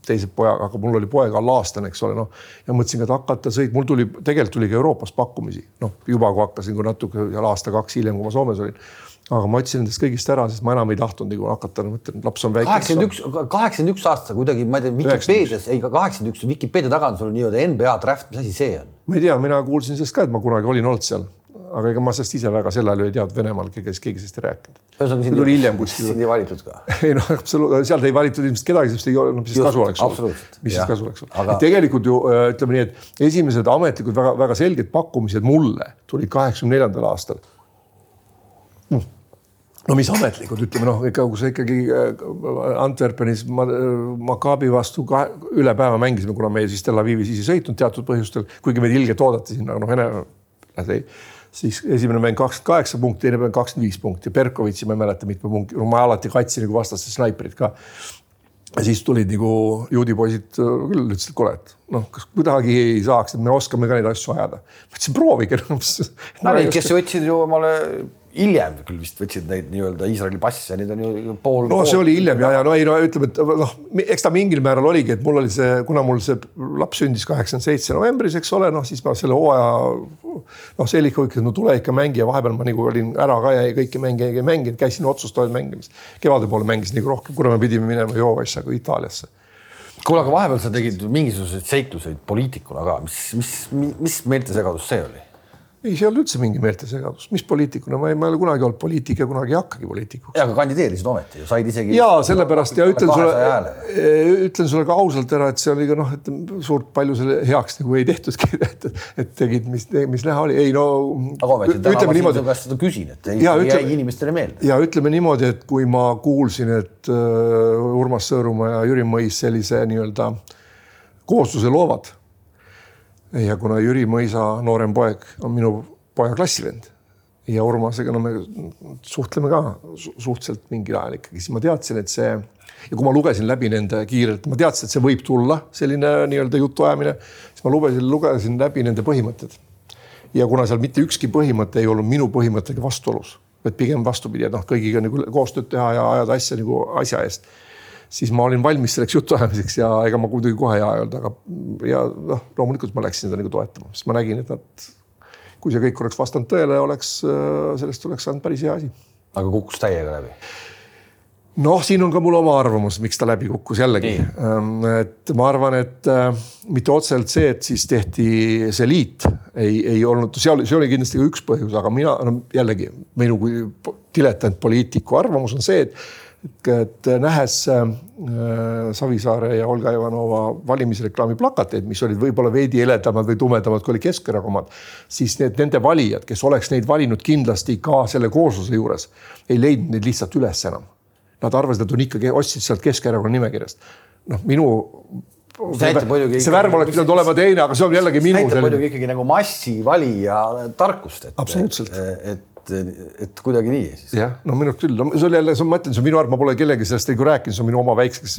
Speaker 2: teise pojaga, aga mul oli poeg alla aastane, eks ole, noh. ja mõtlesin, et hakata sõit, mul tuli, tegelikult tuli ka Euroopast pakkumisi, noh juba kui hakkasin, kui natuke seal aasta-kaks hiljem, kui ma Soomes olin aga ma otsin endast kõigist ära, sest ma enam ei tahtnud nagu hakata, mõtlen, laps on väike.
Speaker 1: kaheksakümmend üks, kaheksakümmend üks aasta kuidagi, ma ei tea, Vikipeedias, ei kaheksakümmend üks, Vikipeedia taga on sul nii-öelda NBA draft, mis asi see on?
Speaker 2: ma ei tea, mina kuulsin sellest ka, et ma kunagi olin olnud seal, aga ega ma sellest ise väga sel ajal ju ei teadnud Venemaal, keegi, keegi sellest ei rääkinud.
Speaker 1: ühesõnaga sind,
Speaker 2: tuli hiljem kuskil.
Speaker 1: sind ei valitud ka? (laughs)
Speaker 2: ei noh, absoluutselt, sealt ei valitud ilmselt kedagi, sest ei olnud, noh, mis siis kasu oleks olnud. mis siis kasu oleks olnud aga.... tegelikult ju ütleme nii, et esimesed ametlikud väga-väga selged pakkumised mulle tulid kaheksakümne neljandal aastal mm no mis ametlikud, ütleme noh, ikka kui sa ikkagi äh, Antwerpenis Maccabi vastu ka üle päeva mängisime, kuna me siis Tel Avivis ise sõitnud teatud põhjustel, kuigi meid ilgelt oodati sinna, noh, Vene, siis esimene mäng kakskümmend kaheksa punkti, teine mäng kakskümmend viis punkti, Berkovitši ma ei mäleta mitme punkti, no ma alati kaitsin nagu vastaste snaiprit ka. ja siis tulid nagu juudipoisid äh, küll, ütlesid, et kuule, et noh, kas kuidagi ei saaks, et me oskame ka neid asju ajada. ma ütlesin, proovige
Speaker 1: no,. Need, kes võtsid ju omale hiljem küll vist võtsid neid nii-öelda Iisraeli passe, neid on ju pool.
Speaker 2: no see oli hiljem ja, ja no ei no ütleme, et noh, eks ta mingil määral oligi, et mul oli see, kuna mul see laps sündis kaheksakümmend seitse novembris, eks ole, noh siis ma selle hooaja. noh, see oli ikka, et no tule ikka mängi ja vahepeal ma nagu olin ära ka ja kõiki mänge ei mänginud, käisin otsustavaid mängimas. kevade poole mängisin nagu rohkem, kuna me pidime minema Joovasse Itaaliasse
Speaker 1: kuule, aga vahepeal sa tegid mingisuguseid seikluseid poliitikuna ka, mis, mis, mis meeltesegadus see oli?
Speaker 2: Ei, see ei olnud üldse mingi meeltesegadus, mis poliitikuna, ma ei, ma ei ole kunagi olnud poliitik ja kunagi ei hakkagi poliitikuks.
Speaker 1: ja, aga kandideerisid ometi ju, said isegi.
Speaker 2: ja sellepärast ja ütlen sulle, ütlen sulle ka ausalt ära, et see oli ka noh, et suurt palju selle heaks nagu ei tehtudki, (laughs) et, et tegid, mis, mis näha oli, ei no.
Speaker 1: aga ometi täna ma sinu käest seda küsin, et ei, ja, ütleme, jäi inimestele meelde.
Speaker 2: ja ütleme niimoodi, et kui ma kuulsin, et uh, Urmas Sõõrumaa ja Jüri Mõis sellise nii-öelda koosluse loovad ja kuna Jüri Mõisa noorem poeg on minu poja klassivend ja Urmasega no me suhtleme ka suhteliselt mingil ajal ikkagi, siis ma teadsin, et see ja kui ma lugesin läbi nende kiirelt, ma teadsin, et see võib tulla, selline nii-öelda jutuajamine, siis ma lugesin, lugesin läbi nende põhimõtted. ja kuna seal mitte ükski põhimõte ei olnud minu põhimõttega vastuolus, vaid pigem vastupidi, et noh, kõigiga nagu koostööd teha ja ajada asja nagu asja eest siis ma olin valmis selleks jutuajamiseks ja ega ma muidugi kohe ei öelnud, aga ja noh, loomulikult ma läksin seda nagu toetama, sest ma nägin, et nad, kui see kõik oleks vastanud tõele, oleks sellest oleks saanud päris hea asi.
Speaker 1: aga kukkus täiega läbi?
Speaker 2: noh, siin on ka mul oma arvamus, miks ta läbi kukkus jällegi. Ähm, et ma arvan, et äh, mitte otseselt see, et siis tehti see liit, ei, ei olnud, seal, see oli kindlasti ka üks põhjus, aga mina no jällegi minu kui diletantpoliitiku arvamus on see, et et nähes äh, Savisaare ja Olga Ivanova valimisreklaami plakateid, mis olid võib-olla veidi heledamad või tumedamad, kui oli Keskerakond, siis need nende valijad, kes oleks neid valinud kindlasti ka selle koosluse juures, ei leidnud neid lihtsalt üles enam. Nad arvasid, et on ikkagi, ostsid sealt Keskerakonna nimekirjast. noh, minu see, see värv oleks pidanud olema teine, aga see on jällegi minu.
Speaker 1: näitab muidugi ikkagi nagu massi valija tarkust,
Speaker 2: et. absoluutselt.
Speaker 1: et et, et kuidagi nii siis.
Speaker 2: jah, no minu arust küll, no see oli jälle, ma ütlen, see on minu arv, ma pole kellegi sellest nagu rääkinud, see on minu oma väikseks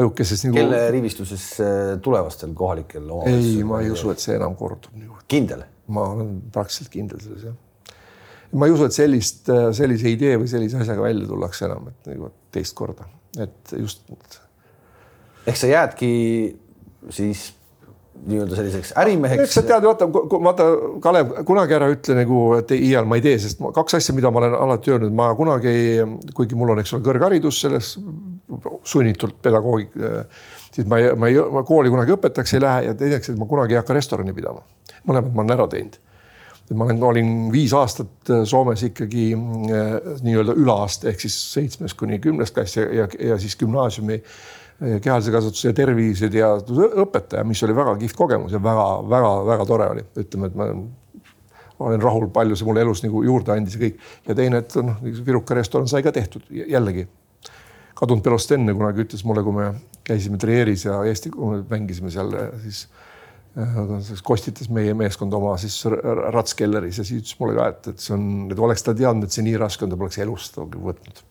Speaker 2: ajukeses nagu....
Speaker 1: kelle rivistuses äh, tulevastel kohalikel
Speaker 2: omavalitsustel? ei, ma ei usu, et see enam kordub niimoodi.
Speaker 1: kindel?
Speaker 2: ma olen praktiliselt kindel selles jah. ma ei usu, et sellist, äh, sellise idee või sellise asjaga välja tullakse enam, et nagu teist korda, et just.
Speaker 1: ehk sa jäädki siis nii-öelda selliseks ärimeheks.
Speaker 2: eks sa tead, vaata, vaata Kalev, kunagi ära ütle nagu, et iial ma ei tee, sest ma, kaks asja, mida ma olen alati öelnud, ma kunagi, kuigi mul on, eks ole, kõrgharidus selles sunnitult pedagoogik, siis ma ei, ma ei, ma kooli kunagi õpetajaks ei lähe ja teiseks, et ma kunagi ei hakka restorani pidama. mõlemad ma olen ära teinud. et ma olen, olin viis aastat Soomes ikkagi nii-öelda üleaste ehk siis seitsmes kuni kümnes klass ja, ja, ja siis gümnaasiumi kehalise kasvatuse ja terviseteaduse õpetaja, mis oli väga kihvt kogemus ja väga-väga-väga tore oli, ütleme, et ma olen rahul, palju see mulle elus nagu juurde andis ja kõik. ja teine, et noh, Viruka restoran sai ka tehtud jällegi. kadunud Belostenne kunagi ütles mulle, kui me käisime Trieris ja Eesti, mängisime seal, siis siis kostitas meie meeskond oma siis ratskelleris ja siis ütles mulle ka, et, et see on, et oleks ta teadnud, et see nii raske on, ta poleks elust võtnud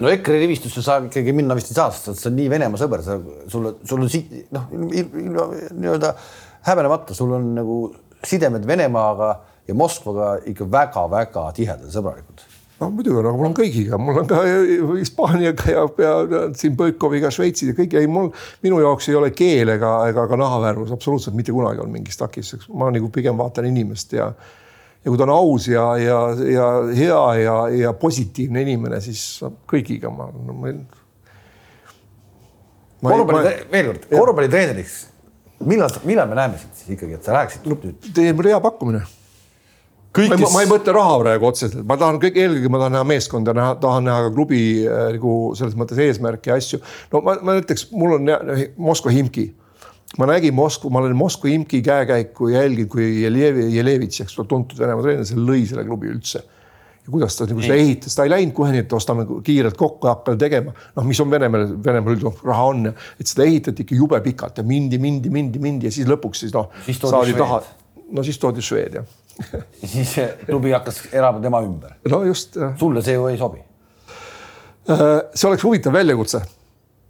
Speaker 1: no EKRE rivistusse sa ikkagi minna vist ei saa, sest sa oled nii Venemaa sõber, sa, sul, sul on siit noh, nii-öelda häbenemata, sul on nagu sidemed Venemaaga ja Moskvaga ikka väga-väga tihedad ja sõbralikud.
Speaker 2: no muidugi, aga mul on kõigiga, mul on ka Hispaaniaga ja, ja, siin Põikoviga, Šveitsis ja kõik, ei mul, minu jaoks ei ole keel ega, ega ka nahavärvus absoluutselt mitte kunagi olnud mingiks takistuseks, ma nagu pigem vaatan inimest ja ja kui ta on aus ja, ja, ja hea ja, ja positiivne inimene, siis kõigiga ma no,. Ma...
Speaker 1: korvpalli, veel kord, korvpallitreeneriks, millal, millal me näeme sind siis ikkagi, et sa läheksid
Speaker 2: no,? tee mulle hea pakkumine. Kõikis... Ma, ma ei mõtle raha praegu otseselt, ma tahan kõik, eelkõige ma tahan näha meeskonda, näha, tahan näha ka klubi äh, nagu selles mõttes eesmärke ja asju. no ma, ma ütleks, mul on Moskva Himki ma nägin Moskva, ma olen Moskva imki käekäiku jälginud, kui Jelevi, Jelevitš, eks ole, tuntud Venemaa treener, see lõi selle klubi üldse. ja kuidas ta nagu seda ehitas, ta ei läinud kohe nii, et ostame kiirelt kokku ja hakkame tegema. noh, mis on Venemaal, Venemaal üldjuhul raha on, et seda ehitati ikka jube pikalt ja mindi, mindi, mindi, mindi ja siis lõpuks siis noh, saadi taha. no siis toodi šveed jah
Speaker 1: siis klubi hakkas elama tema ümber.
Speaker 2: no just.
Speaker 1: sulle see ju ei sobi?
Speaker 2: Äh, see oleks huvitav väljakutse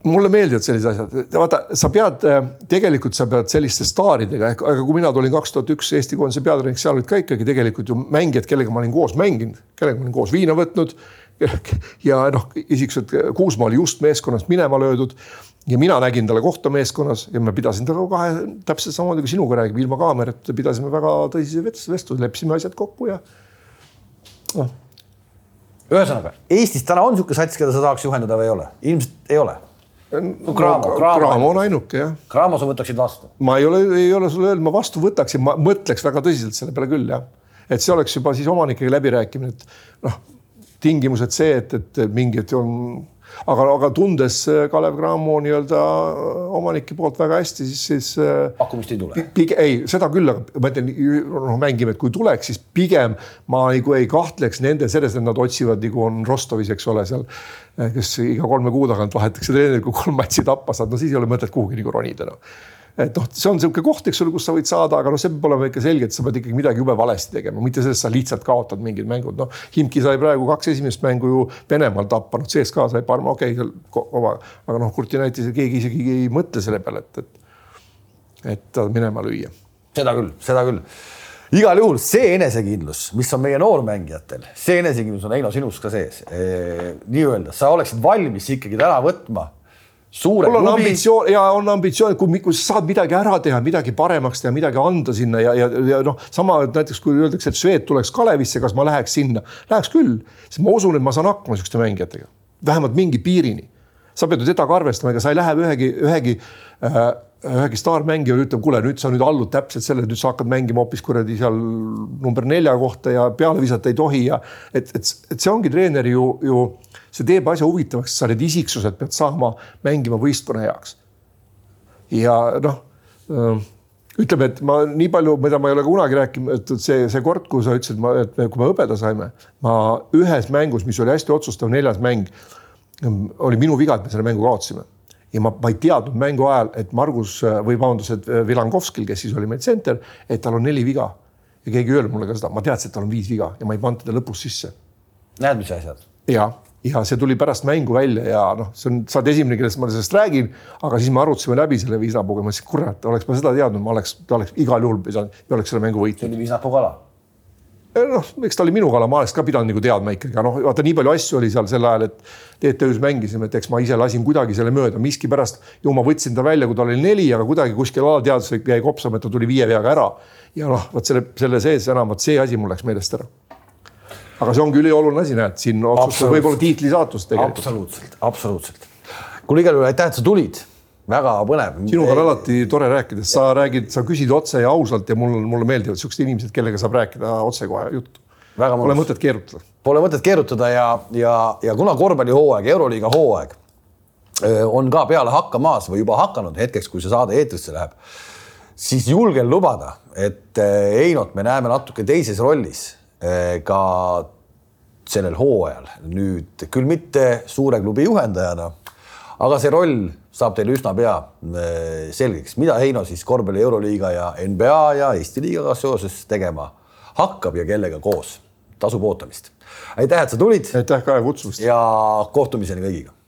Speaker 2: mulle meeldivad sellised asjad, vaata, sa pead, äh, tegelikult sa pead selliste staaridega, ehk, aga kui mina tulin kaks tuhat üks Eesti koondise peatreeneriks, seal olid ka ikkagi tegelikult ju mängijad, kellega ma olin koos mänginud, kellega ma olin koos viina võtnud. (laughs) ja noh, isikliselt Kuusmaa oli just meeskonnast minema löödud ja mina nägin talle kohta meeskonnas ja ma pidasin temaga kahe täpselt samamoodi kui sinuga räägib, ilma kaamerata pidasime väga tõsise vestluse, leppisime asjad kokku ja noh.
Speaker 1: ühesõnaga Eestis täna on niisugune sats, keda sa tahaks juhendada või ei ole? ilmselt ei ole
Speaker 2: no Cramo, Cramo on ainuke jah.
Speaker 1: Cramo sa võtaksid vastu?
Speaker 2: ma ei ole, ei ole sulle öelnud, ma vastu võtaksin, ma mõtleks väga tõsiselt selle peale küll jah. et see oleks juba siis omanikega läbirääkimine, et noh, tingimused see, et, et mingid on aga, aga tundes äh, Kalev Cramo nii-öelda äh, omanike poolt väga hästi, siis, siis.
Speaker 1: Äh, pakkumist ei tule?
Speaker 2: ei, seda küll, aga ma ütlen, noh, mängime, et kui tuleks, siis pigem ma nagu ei kahtleks nende selles, et nad otsivad nagu on Rostovis, eks ole, seal. kes iga kolme kuu tagant vahetakse treeneri, kui kolm matši tappa saad, no siis ei ole mõtet kuhugi nagu ronida noh et noh, see on niisugune koht, eks ole, kus sa võid saada, aga noh, see peab olema ikka selge, et sa pead ikkagi midagi jube valesti tegema, mitte sellest sa lihtsalt kaotad mingid mängud, noh. Himki sai praegu kaks esimest mängu ju Venemaal tappa, noh, CSKA sai Parma, okei okay,, oma, aga noh, Kurtinaitis keegi isegi ei mõtle selle peale, et, et, et ta minema lüüa.
Speaker 1: seda küll, seda küll igal juhul see enesekindlus, mis on meie noormängijatel, see enesekindlus on Heino sinus ka sees nii-öelda sa oleksid valmis ikkagi täna võtma suure
Speaker 2: mul on klubi. ambitsioon ja on ambitsioon, kui, kui sa saad midagi ära teha, midagi paremaks teha, midagi anda sinna ja, ja, ja noh, sama näiteks kui öeldakse, et Swed tuleks Kalevisse, kas ma läheks sinna, läheks küll, sest ma usun, et ma saan hakkama sihukeste mängijatega, vähemalt mingi piirini. sa pead ju teda ka arvestama, ega sa ei lähe ühegi, ühegi äh, ühegi staarmängija ütleb, kuule, nüüd sa nüüd allud täpselt sellele, nüüd sa hakkad mängima hoopis kuradi seal number nelja kohta ja peale visata ei tohi ja et, et, et see ongi treeneri ju, ju see teeb asja huvitavaks, sa need isiksused pead saama mängima võistkonna heaks. ja noh, ütleme, et ma nii palju, mida ma ei ole kunagi rääkinud, et see, see kord, kui sa ütlesid, et me, kui me hõbeda saime, ma ühes mängus, mis oli hästi otsustav, neljas mäng, oli minu viga, et me selle mängu kaotasime ja ma, ma ei teadnud mängu ajal, et Margus või vabandust, et Vilankovskil, kes siis oli meil tsenter, et tal on neli viga. ja keegi ei öelnud mulle ka seda, ma teadsin, et tal on viis viga ja ma ei pannud teda lõpus sisse.
Speaker 1: näed, mis asjad?
Speaker 2: ja ja see tuli pärast mängu välja ja noh, see on, sa oled esimene, kellest ma sellest räägin, aga siis me arutasime läbi selle viinapuuga, ma ütlesin, kurat, oleks ma seda teadnud, ma oleks, ta oleks igal juhul pidanud ja oleks selle mängu võitnud.
Speaker 1: see oli viinapuu kala.
Speaker 2: Noh, eks ta oli minu kala, ma oleks ka pidanud nagu teadma ikkagi, aga noh, vaata nii palju asju oli seal sel ajal, et TTÜ-s mängisime, et eks ma ise lasin kuidagi selle mööda, miskipärast ju ma võtsin ta välja, kui tal oli neli, aga kuidagi kuskil alateadvuslik jäi kopsama, et ta tuli viie veaga ära. ja noh, vot selle, selle sees enam, vot see asi mul läks meelest ära aga see ongi ülioluline asi, näed, siin otsustab võib-olla tiitli saatust
Speaker 1: tegelikult. absoluutselt, absoluutselt. kuule, igal juhul aitäh, et sa tulid väga põnev.
Speaker 2: sinuga on alati tore rääkida, sa räägid, sa küsid otse ja ausalt ja mul, mulle meeldivad siuksed inimesed, kellega saab rääkida otsekohe juttu. Pole mõtet keerutada.
Speaker 1: Pole mõtet keerutada ja, ja, ja kuna korvpallihooaeg, Euroliiga hooaeg on ka peale hakkamas või juba hakanud hetkeks, kui see saade eetrisse läheb, siis julgen lubada, et Einot me näeme natuke teises rollis ka sellel hooajal nüüd küll mitte suure klubi juhendajana, aga see roll saab teile üsna pea eh, selgeks, mida Heino siis korvpalli Euroliiga ja NBA ja Eesti liigaga seoses tegema hakkab ja kellega koos. tasub ootamist. aitäh, et sa tulid.
Speaker 2: aitäh, Kaja kutsumast.
Speaker 1: ja kohtumiseni kõigiga